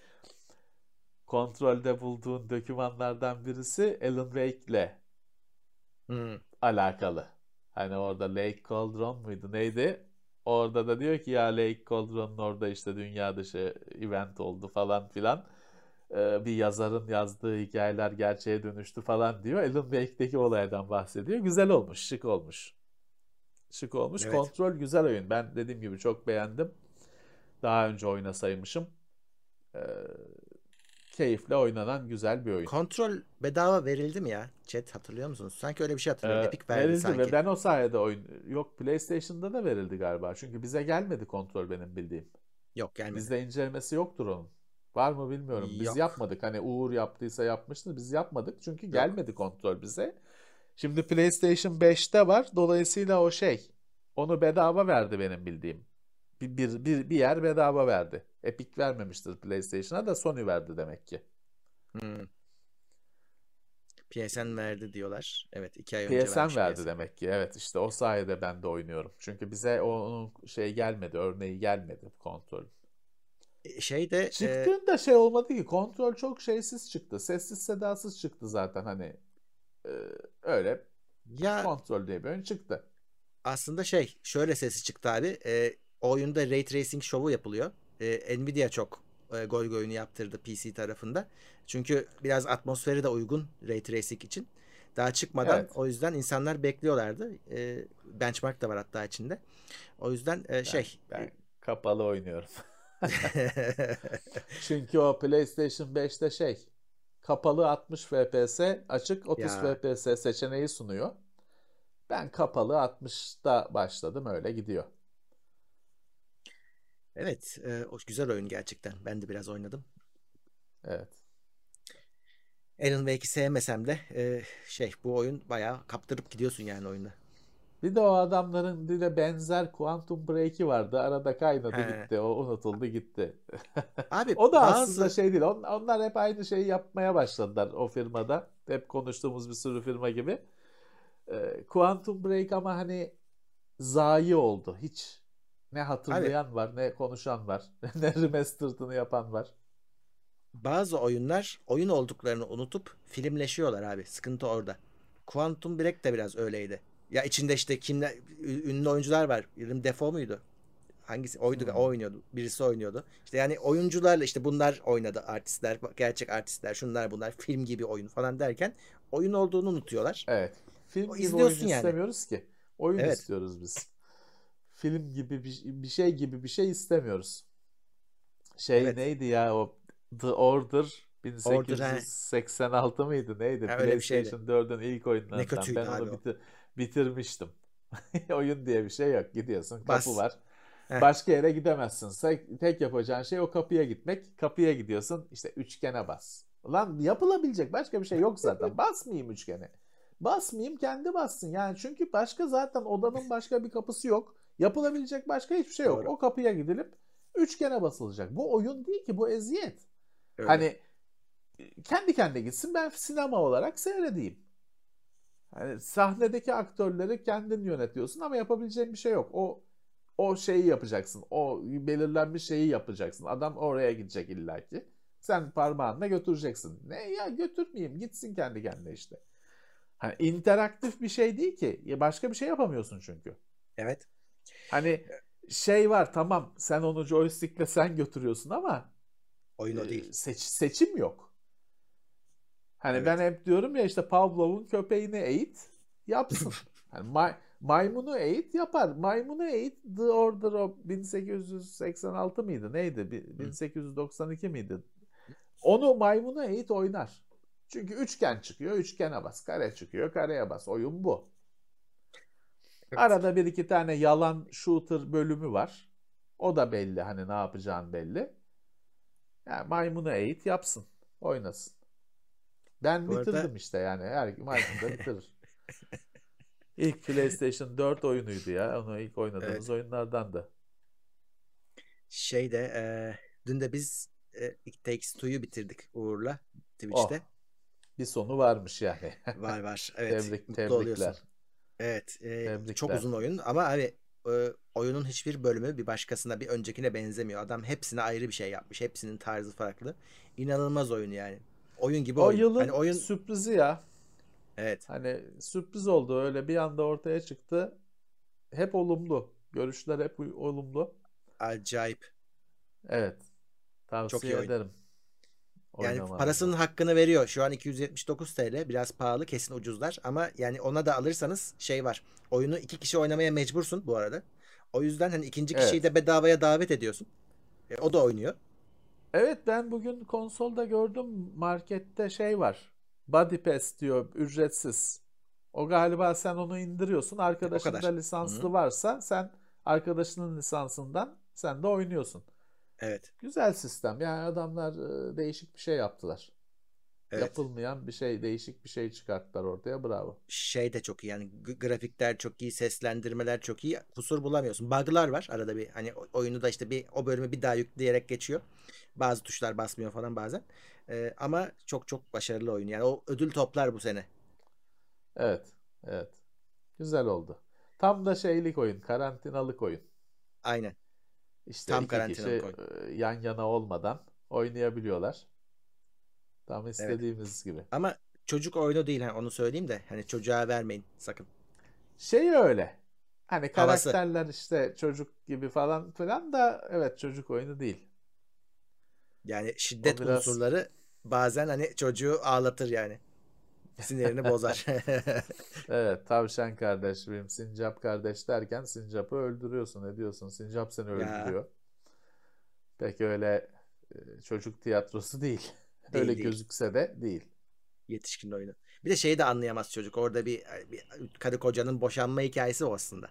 kontrolde bulduğun dokümanlardan birisi Alan Wake'le Hmm. alakalı. Hani orada Lake Cauldron muydu neydi? Orada da diyor ki ya Lake Cauldron'un orada işte dünya dışı event oldu falan filan. Ee, bir yazarın yazdığı hikayeler gerçeğe dönüştü falan diyor. Alan Wake'deki olaydan bahsediyor. Güzel olmuş, şık olmuş. Şık olmuş. Evet. Kontrol güzel oyun. Ben dediğim gibi çok beğendim. Daha önce oynasaymışım. Ee, keyifle oynanan güzel bir oyun. Kontrol bedava verildi mi ya? Chat hatırlıyor musunuz? Sanki öyle bir şey hatırlıyorum. Ee, Epic verdi verildi sanki. ve ben o sayede oyun yok PlayStation'da da verildi galiba. Çünkü bize gelmedi kontrol benim bildiğim. Yok gelmedi. Bizde incelemesi yoktur onun. Var mı bilmiyorum. Biz Yok. yapmadık. Hani Uğur yaptıysa yapmıştır. Biz yapmadık çünkü gelmedi kontrol bize. Şimdi PlayStation 5'te var. Dolayısıyla o şey onu bedava verdi benim bildiğim. Bir, bir, bir, bir yer bedava verdi. Epic vermemiştir PlayStation'a da Sony verdi demek ki. Hmm. PSN verdi diyorlar. Evet iki ay önce PSN vermiş verdi PSN. demek ki. Evet işte o sayede ben de oynuyorum. Çünkü bize onun şey gelmedi, örneği gelmedi kontrol. E, Şey de e, Çıktığında şey olmadı ki kontrol çok şeysiz çıktı. Sessiz sedasız çıktı zaten hani e, öyle ya kontrol diye bir oyun çıktı. aslında şey şöyle sesi çıktı abi. E, o oyunda Ray Tracing şovu yapılıyor. E, Nvidia çok e, goy goyunu yaptırdı PC tarafında. Çünkü biraz atmosferi de uygun Ray Tracing için. Daha çıkmadan Evet. o yüzden insanlar bekliyorlardı. E, benchmark da var hatta içinde. O yüzden e, şey Ben kapalı oynuyorum. Çünkü o PlayStation 5'te şey kapalı 60 FPS, açık 30 Ya. FPS seçeneği sunuyor. Ben kapalı 60'ta başladım öyle gidiyor. evet e, o güzel oyun gerçekten. Ben de biraz oynadım. Evet. Alan Wake'i sevmesem de e, şey bu oyun bayağı kaptırıp gidiyorsun yani oyunda. Bir de o adamların bir de benzer Quantum Break'i vardı. Arada kaynadı He. gitti. O unutuldu gitti. Abi O da bazı aslında şey değil. On- Onlar hep aynı şeyi yapmaya başladılar o firmada. Hep konuştuğumuz bir sürü firma gibi. Ee, Quantum Break ama hani zayi oldu. Hiç Ne hatırlayan var, ne konuşan var, ne remastered'ını yapan var. Bazı oyunlar oyun olduklarını unutup filmleşiyorlar abi. Sıkıntı orada. Quantum Break de biraz öyleydi. Ya içinde işte kimler ünlü oyuncular var. Willem Dafoe muydu? Hangisi? Oydu, Hmm. o oynuyordu. Birisi oynuyordu. İşte yani oyuncularla işte bunlar oynadı artistler, gerçek artistler, şunlar bunlar, film gibi oyun falan derken oyun olduğunu unutuyorlar. Evet. Film O gibi izliyorsun oyun yani. istemiyoruz ki. Oyun Evet. istiyoruz biz. Film gibi bir, bir şey gibi bir şey istemiyoruz. Şey Evet. neydi ya o The Order Order, he. 1886 mıydı neydi? Şeydi. PlayStation 4'ün ilk oyunlarından. Ne kötüydü ben abi onu bitir- bitirmiştim. Oyun diye bir şey yok. Gidiyorsun kapı Bas. var. Heh. Başka yere gidemezsin. Tek, yapacağın şey o kapıya gitmek. Kapıya gidiyorsun işte üçgene bas. Lan yapılabilecek başka bir şey yok zaten. Basmayayım üçgene. Basmayayım kendi bassın. Yani çünkü başka zaten odanın başka bir kapısı yok. Yapılabilecek başka hiçbir şey yok. Doğru. O kapıya gidilip üçgene basılacak. Bu oyun değil ki bu eziyet. Öyle. Hani kendi kendine gitsin ben sinema olarak seyredeyim. Hani sahnedeki aktörleri kendin yönetiyorsun ama yapabileceğin bir şey yok. O o şeyi yapacaksın. O belirlenmiş şeyi yapacaksın. Adam oraya gidecek illaki. Sen parmağınla götüreceksin. Ne ya götürmeyeyim. Gitsin kendi kendine işte. Hani interaktif bir şey değil ki. Ya Başka bir şey yapamıyorsun çünkü. evet. Hani şey var tamam sen onu joystickle sen götürüyorsun ama Oyun o e, değil. seç- seçim yok. Hani Evet. ben hep diyorum ya işte Pavlov'un köpeğini eğit yapsın. Hani may- maymunu eğit yapar. Maymunu eğit The Order of 1886 mıydı? Neydi? Bi- 1892 miydi? Onu maymunu eğit oynar. Çünkü üçgen çıkıyor, üçgene bas. Kare çıkıyor, kareye bas. Oyun bu. Evet. Arada bir iki tane yalan shooter bölümü var. O da belli. Hani ne yapacağın belli. Yani maymunu eğit yapsın. Oynasın. Ben Bu arada- bitirdim işte yani. Her maymun da bitirir. İlk PlayStation 4 oyunuydu ya. Onu ilk oynadığımız oyunlardan da. Şey de e, dün de biz e, Takes Two'yu bitirdik Uğur'la Twitch'te. Oh, bir sonu varmış yani. Var var. Evet. Tebrik, mutlu tebrikler. oluyorsun. Evet. e, Tebrikler. çok uzun oyun ama hani e, oyunun hiçbir bölümü bir başkasına bir öncekine benzemiyor. Adam hepsine ayrı bir şey yapmış. Hepsinin tarzı farklı. İnanılmaz oyun yani. Oyun gibi O oyun. yılın Hani oyun sürprizi ya. evet. Hani sürpriz oldu öyle bir anda ortaya çıktı. Hep olumlu. Görüşler hep olumlu. Acayip. Evet. Çok Tavsiye iyi oyun. ederim. Yani Oynamanızı. parasının hakkını veriyor. Şu an 279 TL. Biraz pahalı. Kesin ucuzlar. Ama yani ona da alırsanız şey var. Oyunu iki kişi oynamaya mecbursun bu arada. O yüzden hani ikinci kişiyi Evet. de bedavaya davet ediyorsun. E, o da oynuyor. Evet ben bugün konsolda gördüm markette şey var. Body Pass diyor ücretsiz. O galiba sen onu indiriyorsun. Arkadaşın kadar. da lisanslı varsa sen arkadaşının lisansından sen de oynuyorsun. Evet. Güzel sistem. Yani adamlar e, değişik bir şey yaptılar. Evet. Yapılmayan bir şey, değişik bir şey çıkarttılar ortaya. Bravo. şey de çok iyi yani grafikler çok iyi, seslendirmeler çok iyi. Kusur bulamıyorsun. Bug'lar var arada bir hani oyunu da işte bir o bölümü bir daha yükleyerek geçiyor. Bazı tuşlar basmıyor falan bazen. Ee, ama çok çok başarılı oyun. Yani o ödül toplar bu sene. Evet, evet. Güzel oldu. Tam da şeylik oyun, karantinalık oyun. Aynen. İşte Tam iki kişi e, yan yana olmadan oynayabiliyorlar. Tam istediğimiz gibi. Ama çocuk oyunu değil hani onu söyleyeyim de hani çocuğa vermeyin sakın. Şey öyle. Hani Havası. karakterler işte çocuk gibi falan filan da evet çocuk oyunu değil. Yani şiddet O biraz- unsurları bazen hani çocuğu ağlatır yani. Sinirini bozar. Evet, tavşan kardeş benim, sincap kardeş derken sincapı öldürüyorsun, ediyorsun. Sincap seni öldürüyor. Pek öyle e, çocuk tiyatrosu değil. Değil, Öyle değil. gözükse de değil. Yetişkin oyunu. Bir de şeyi de anlayamaz çocuk. Orada bir, bir karı kocanın boşanma hikayesi o aslında.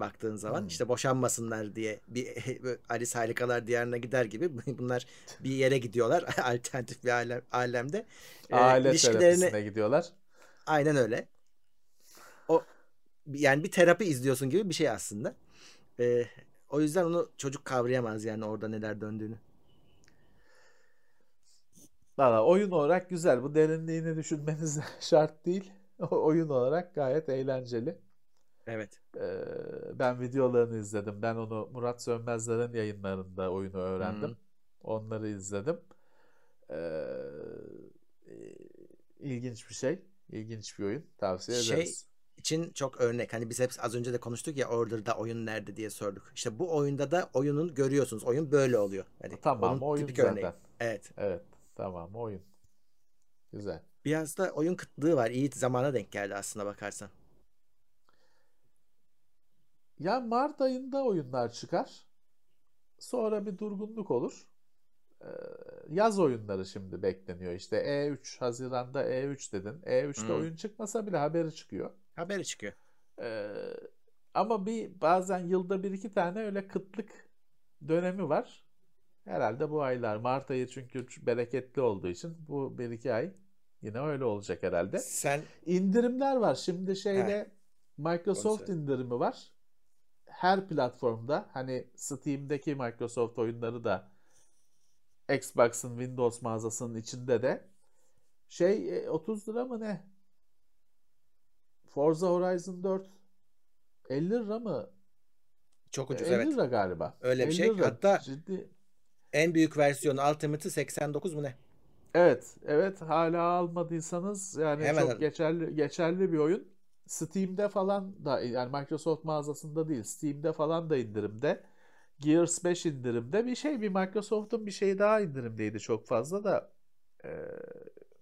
Baktığın zaman Hmm. işte boşanmasınlar diye bir Alice Harikalar Diyarı'na gider gibi bunlar bir yere gidiyorlar alternatif bir alem, alemde. Ee, Aile ilişkilerini terapisine gidiyorlar. aynen öyle. O yani bir terapi izliyorsun gibi bir şey aslında. Ee, o yüzden onu çocuk kavrayamaz yani orada neler döndüğünü. Valla oyun olarak güzel. Bu derinliğini düşünmeniz şart değil. O oyun olarak gayet eğlenceli. Evet. Ee, ben videolarını izledim. Ben onu Murat Sönmezler'in yayınlarında oyunu öğrendim. Hı. Onları izledim. Ee, ilginç bir şey. İlginç bir oyun. Tavsiye Şey, ederiz. için çok örnek. Hani biz hep az önce de konuştuk ya Order'da oyun nerede diye sorduk. İşte bu oyunda da oyunun görüyorsunuz. Oyun böyle oluyor. Hani Tamam onun oyun tipik zaten. örneği. Evet. Evet tamam oyun. Güzel. Biraz da oyun kıtlığı var. İyi zamana denk geldi aslında bakarsan. Ya Mart ayında oyunlar çıkar. Sonra bir durgunluk olur. Ee, yaz oyunları şimdi bekleniyor. İşte E3 Haziran'da E3 dedin. E3'te Hmm. oyun çıkmasa bile haberi çıkıyor. Haberi çıkıyor. Ee, ama bir bazen yılda bir iki tane öyle kıtlık dönemi var. Herhalde bu aylar. Mart ayı çünkü bereketli olduğu için bu bir iki ay yine öyle olacak herhalde. Sen İndirimler var. Şimdi şeyde Microsoft söyle. indirimi var. Her platformda hani Steam'deki Microsoft oyunları da Xbox'ın Windows mağazasının içinde de şey e, 30 lira mı ne? Forza Horizon 4 50 lira mı? çok ucuz 50 evet. lira galiba. Öyle bir 50 şey. lira. Hatta- Ciddi. En büyük versiyonu Ultimate'ı 89 mu ne? Evet, evet hala almadıysanız yani Hemen çok alın. geçerli geçerli bir oyun. Steam'de falan da yani Microsoft mağazasında değil, Steam'de falan da indirimde. Gears 5 indirimde bir şey bir Microsoft'un bir şey daha indirimdeydi çok fazla da Ee,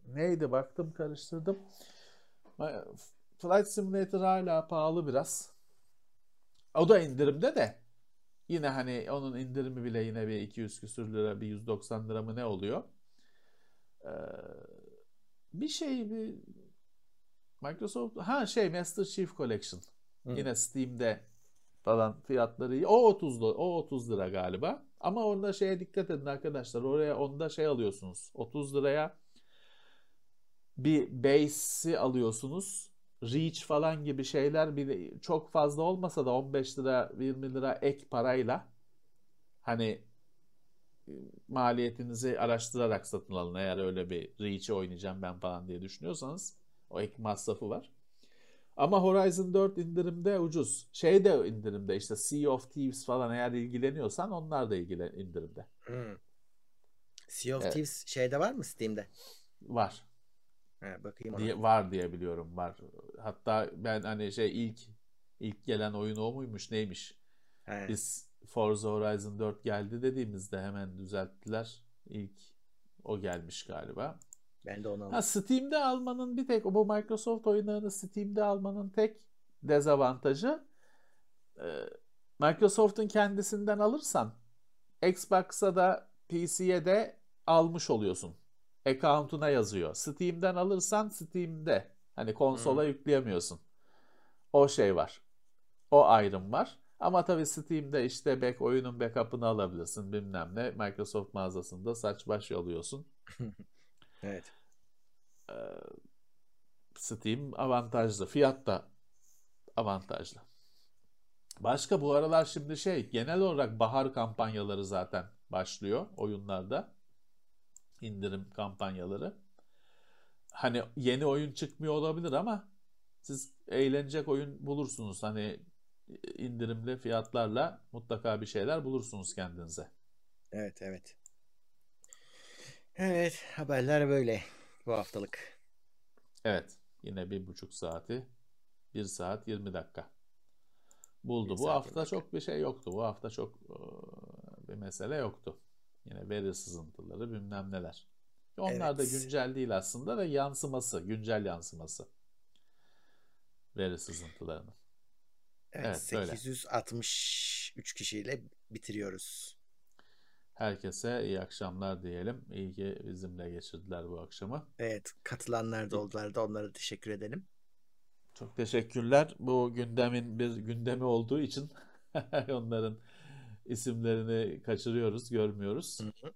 neydi baktım karıştırdım. Flight Simulator hala pahalı biraz. O da indirimde de yine hani onun indirimi bile yine bir 200 küsür lira bir 190 lira mı ne oluyor? Ee, bir şey bir Microsoft ha şey Master Chief Collection Hı. yine Steam'de falan fiyatları iyi. O 30 do- o 30 lira galiba. Ama orada şeye dikkat edin arkadaşlar. Oraya onda şey alıyorsunuz. 30 liraya bir base'i alıyorsunuz. Reach falan gibi şeyler bir çok fazla olmasa da 15 lira 20 lira ek parayla hani e, maliyetinizi araştırarak satın alın eğer öyle bir Reach'i oynayacağım ben falan diye düşünüyorsanız o ek masrafı var. Ama Horizon 4 indirimde ucuz. Şey de indirimde işte Sea of Thieves falan eğer ilgileniyorsan onlar da ilgilen indirimde. Hmm. Sea of Evet. Thieves şeyde var mı Steam'de? Var. Ha, bakayım ona. Diye, var diye biliyorum var. Hatta ben hani şey ilk ilk gelen oyun o muymuş neymiş? Ha, Biz Forza Horizon 4 geldi dediğimizde hemen düzelttiler. İlk o gelmiş galiba. Ben de onu Ha, aldım. Steam'de almanın bir tek bu Microsoft oyunlarını Steam'de almanın tek dezavantajı e, Microsoft'un kendisinden alırsan Xbox'a da PC'ye de almış oluyorsun. Account'una yazıyor. Steam'den alırsan Steam'de hani konsola yükleyemiyorsun. O şey var. O ayrım var. Ama tabii Steam'de işte back, oyunun backup'ını alabilirsin bilmem ne. Microsoft mağazasında saç baş yoluyorsun. Evet. Ee, Steam avantajlı. Fiyat da avantajlı. Başka bu aralar şimdi şey genel olarak bahar kampanyaları zaten başlıyor oyunlarda. İndirim kampanyaları. Hani yeni oyun çıkmıyor olabilir ama siz eğlenecek oyun bulursunuz. Hani indirimli fiyatlarla mutlaka bir şeyler bulursunuz kendinize. Evet, evet. Evet, haberler böyle bu haftalık. Evet. Yine bir buçuk saati. Bir saat 20 dakika. Buldu. Bir Bu hafta 20 dakika. çok bir şey yoktu. Bu hafta çok e, bir mesele yoktu. Yine veri sızıntıları bilmem neler. Onlar da Evet. güncel değil aslında da yansıması, güncel yansıması. Veri sızıntılarının. Evet, Evet, böyle. 863 kişiyle bitiriyoruz. Herkese iyi akşamlar diyelim. İyi ki bizimle geçirdiler bu akşamı. Evet, katılanlar da oldular da onlara teşekkür edelim. Çok teşekkürler. Bu gündemin bir gündemi olduğu için onların isimlerini kaçırıyoruz, görmüyoruz. Hı hı.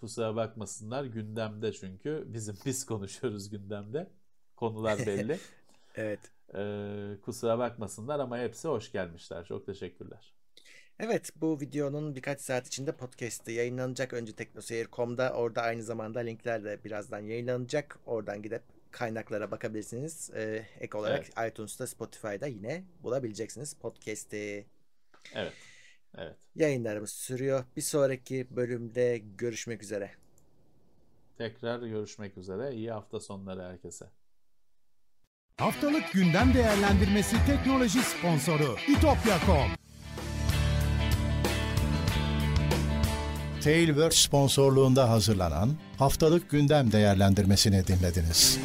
Kusura bakmasınlar. Gündemde çünkü. Bizim biz konuşuyoruz gündemde. Konular belli. Evet. Ee, kusura bakmasınlar ama hepsi hoş gelmişler. Çok teşekkürler. Evet, bu videonun birkaç saat içinde podcast'ı yayınlanacak. Önce teknoseyir.com'da orada aynı zamanda linkler de birazdan yayınlanacak. Oradan gidip kaynaklara bakabilirsiniz. Ee, ek olarak iTunes'ta, Spotify'da yine bulabileceksiniz podcast'i. Evet. Evet. Yayınlarımız sürüyor. Bir sonraki bölümde görüşmek üzere. Tekrar görüşmek üzere. İyi hafta sonları herkese. Haftalık gündem değerlendirmesi teknoloji sponsoru itopya.com. Tailwords sponsorluğunda hazırlanan haftalık gündem değerlendirmesini dinlediniz.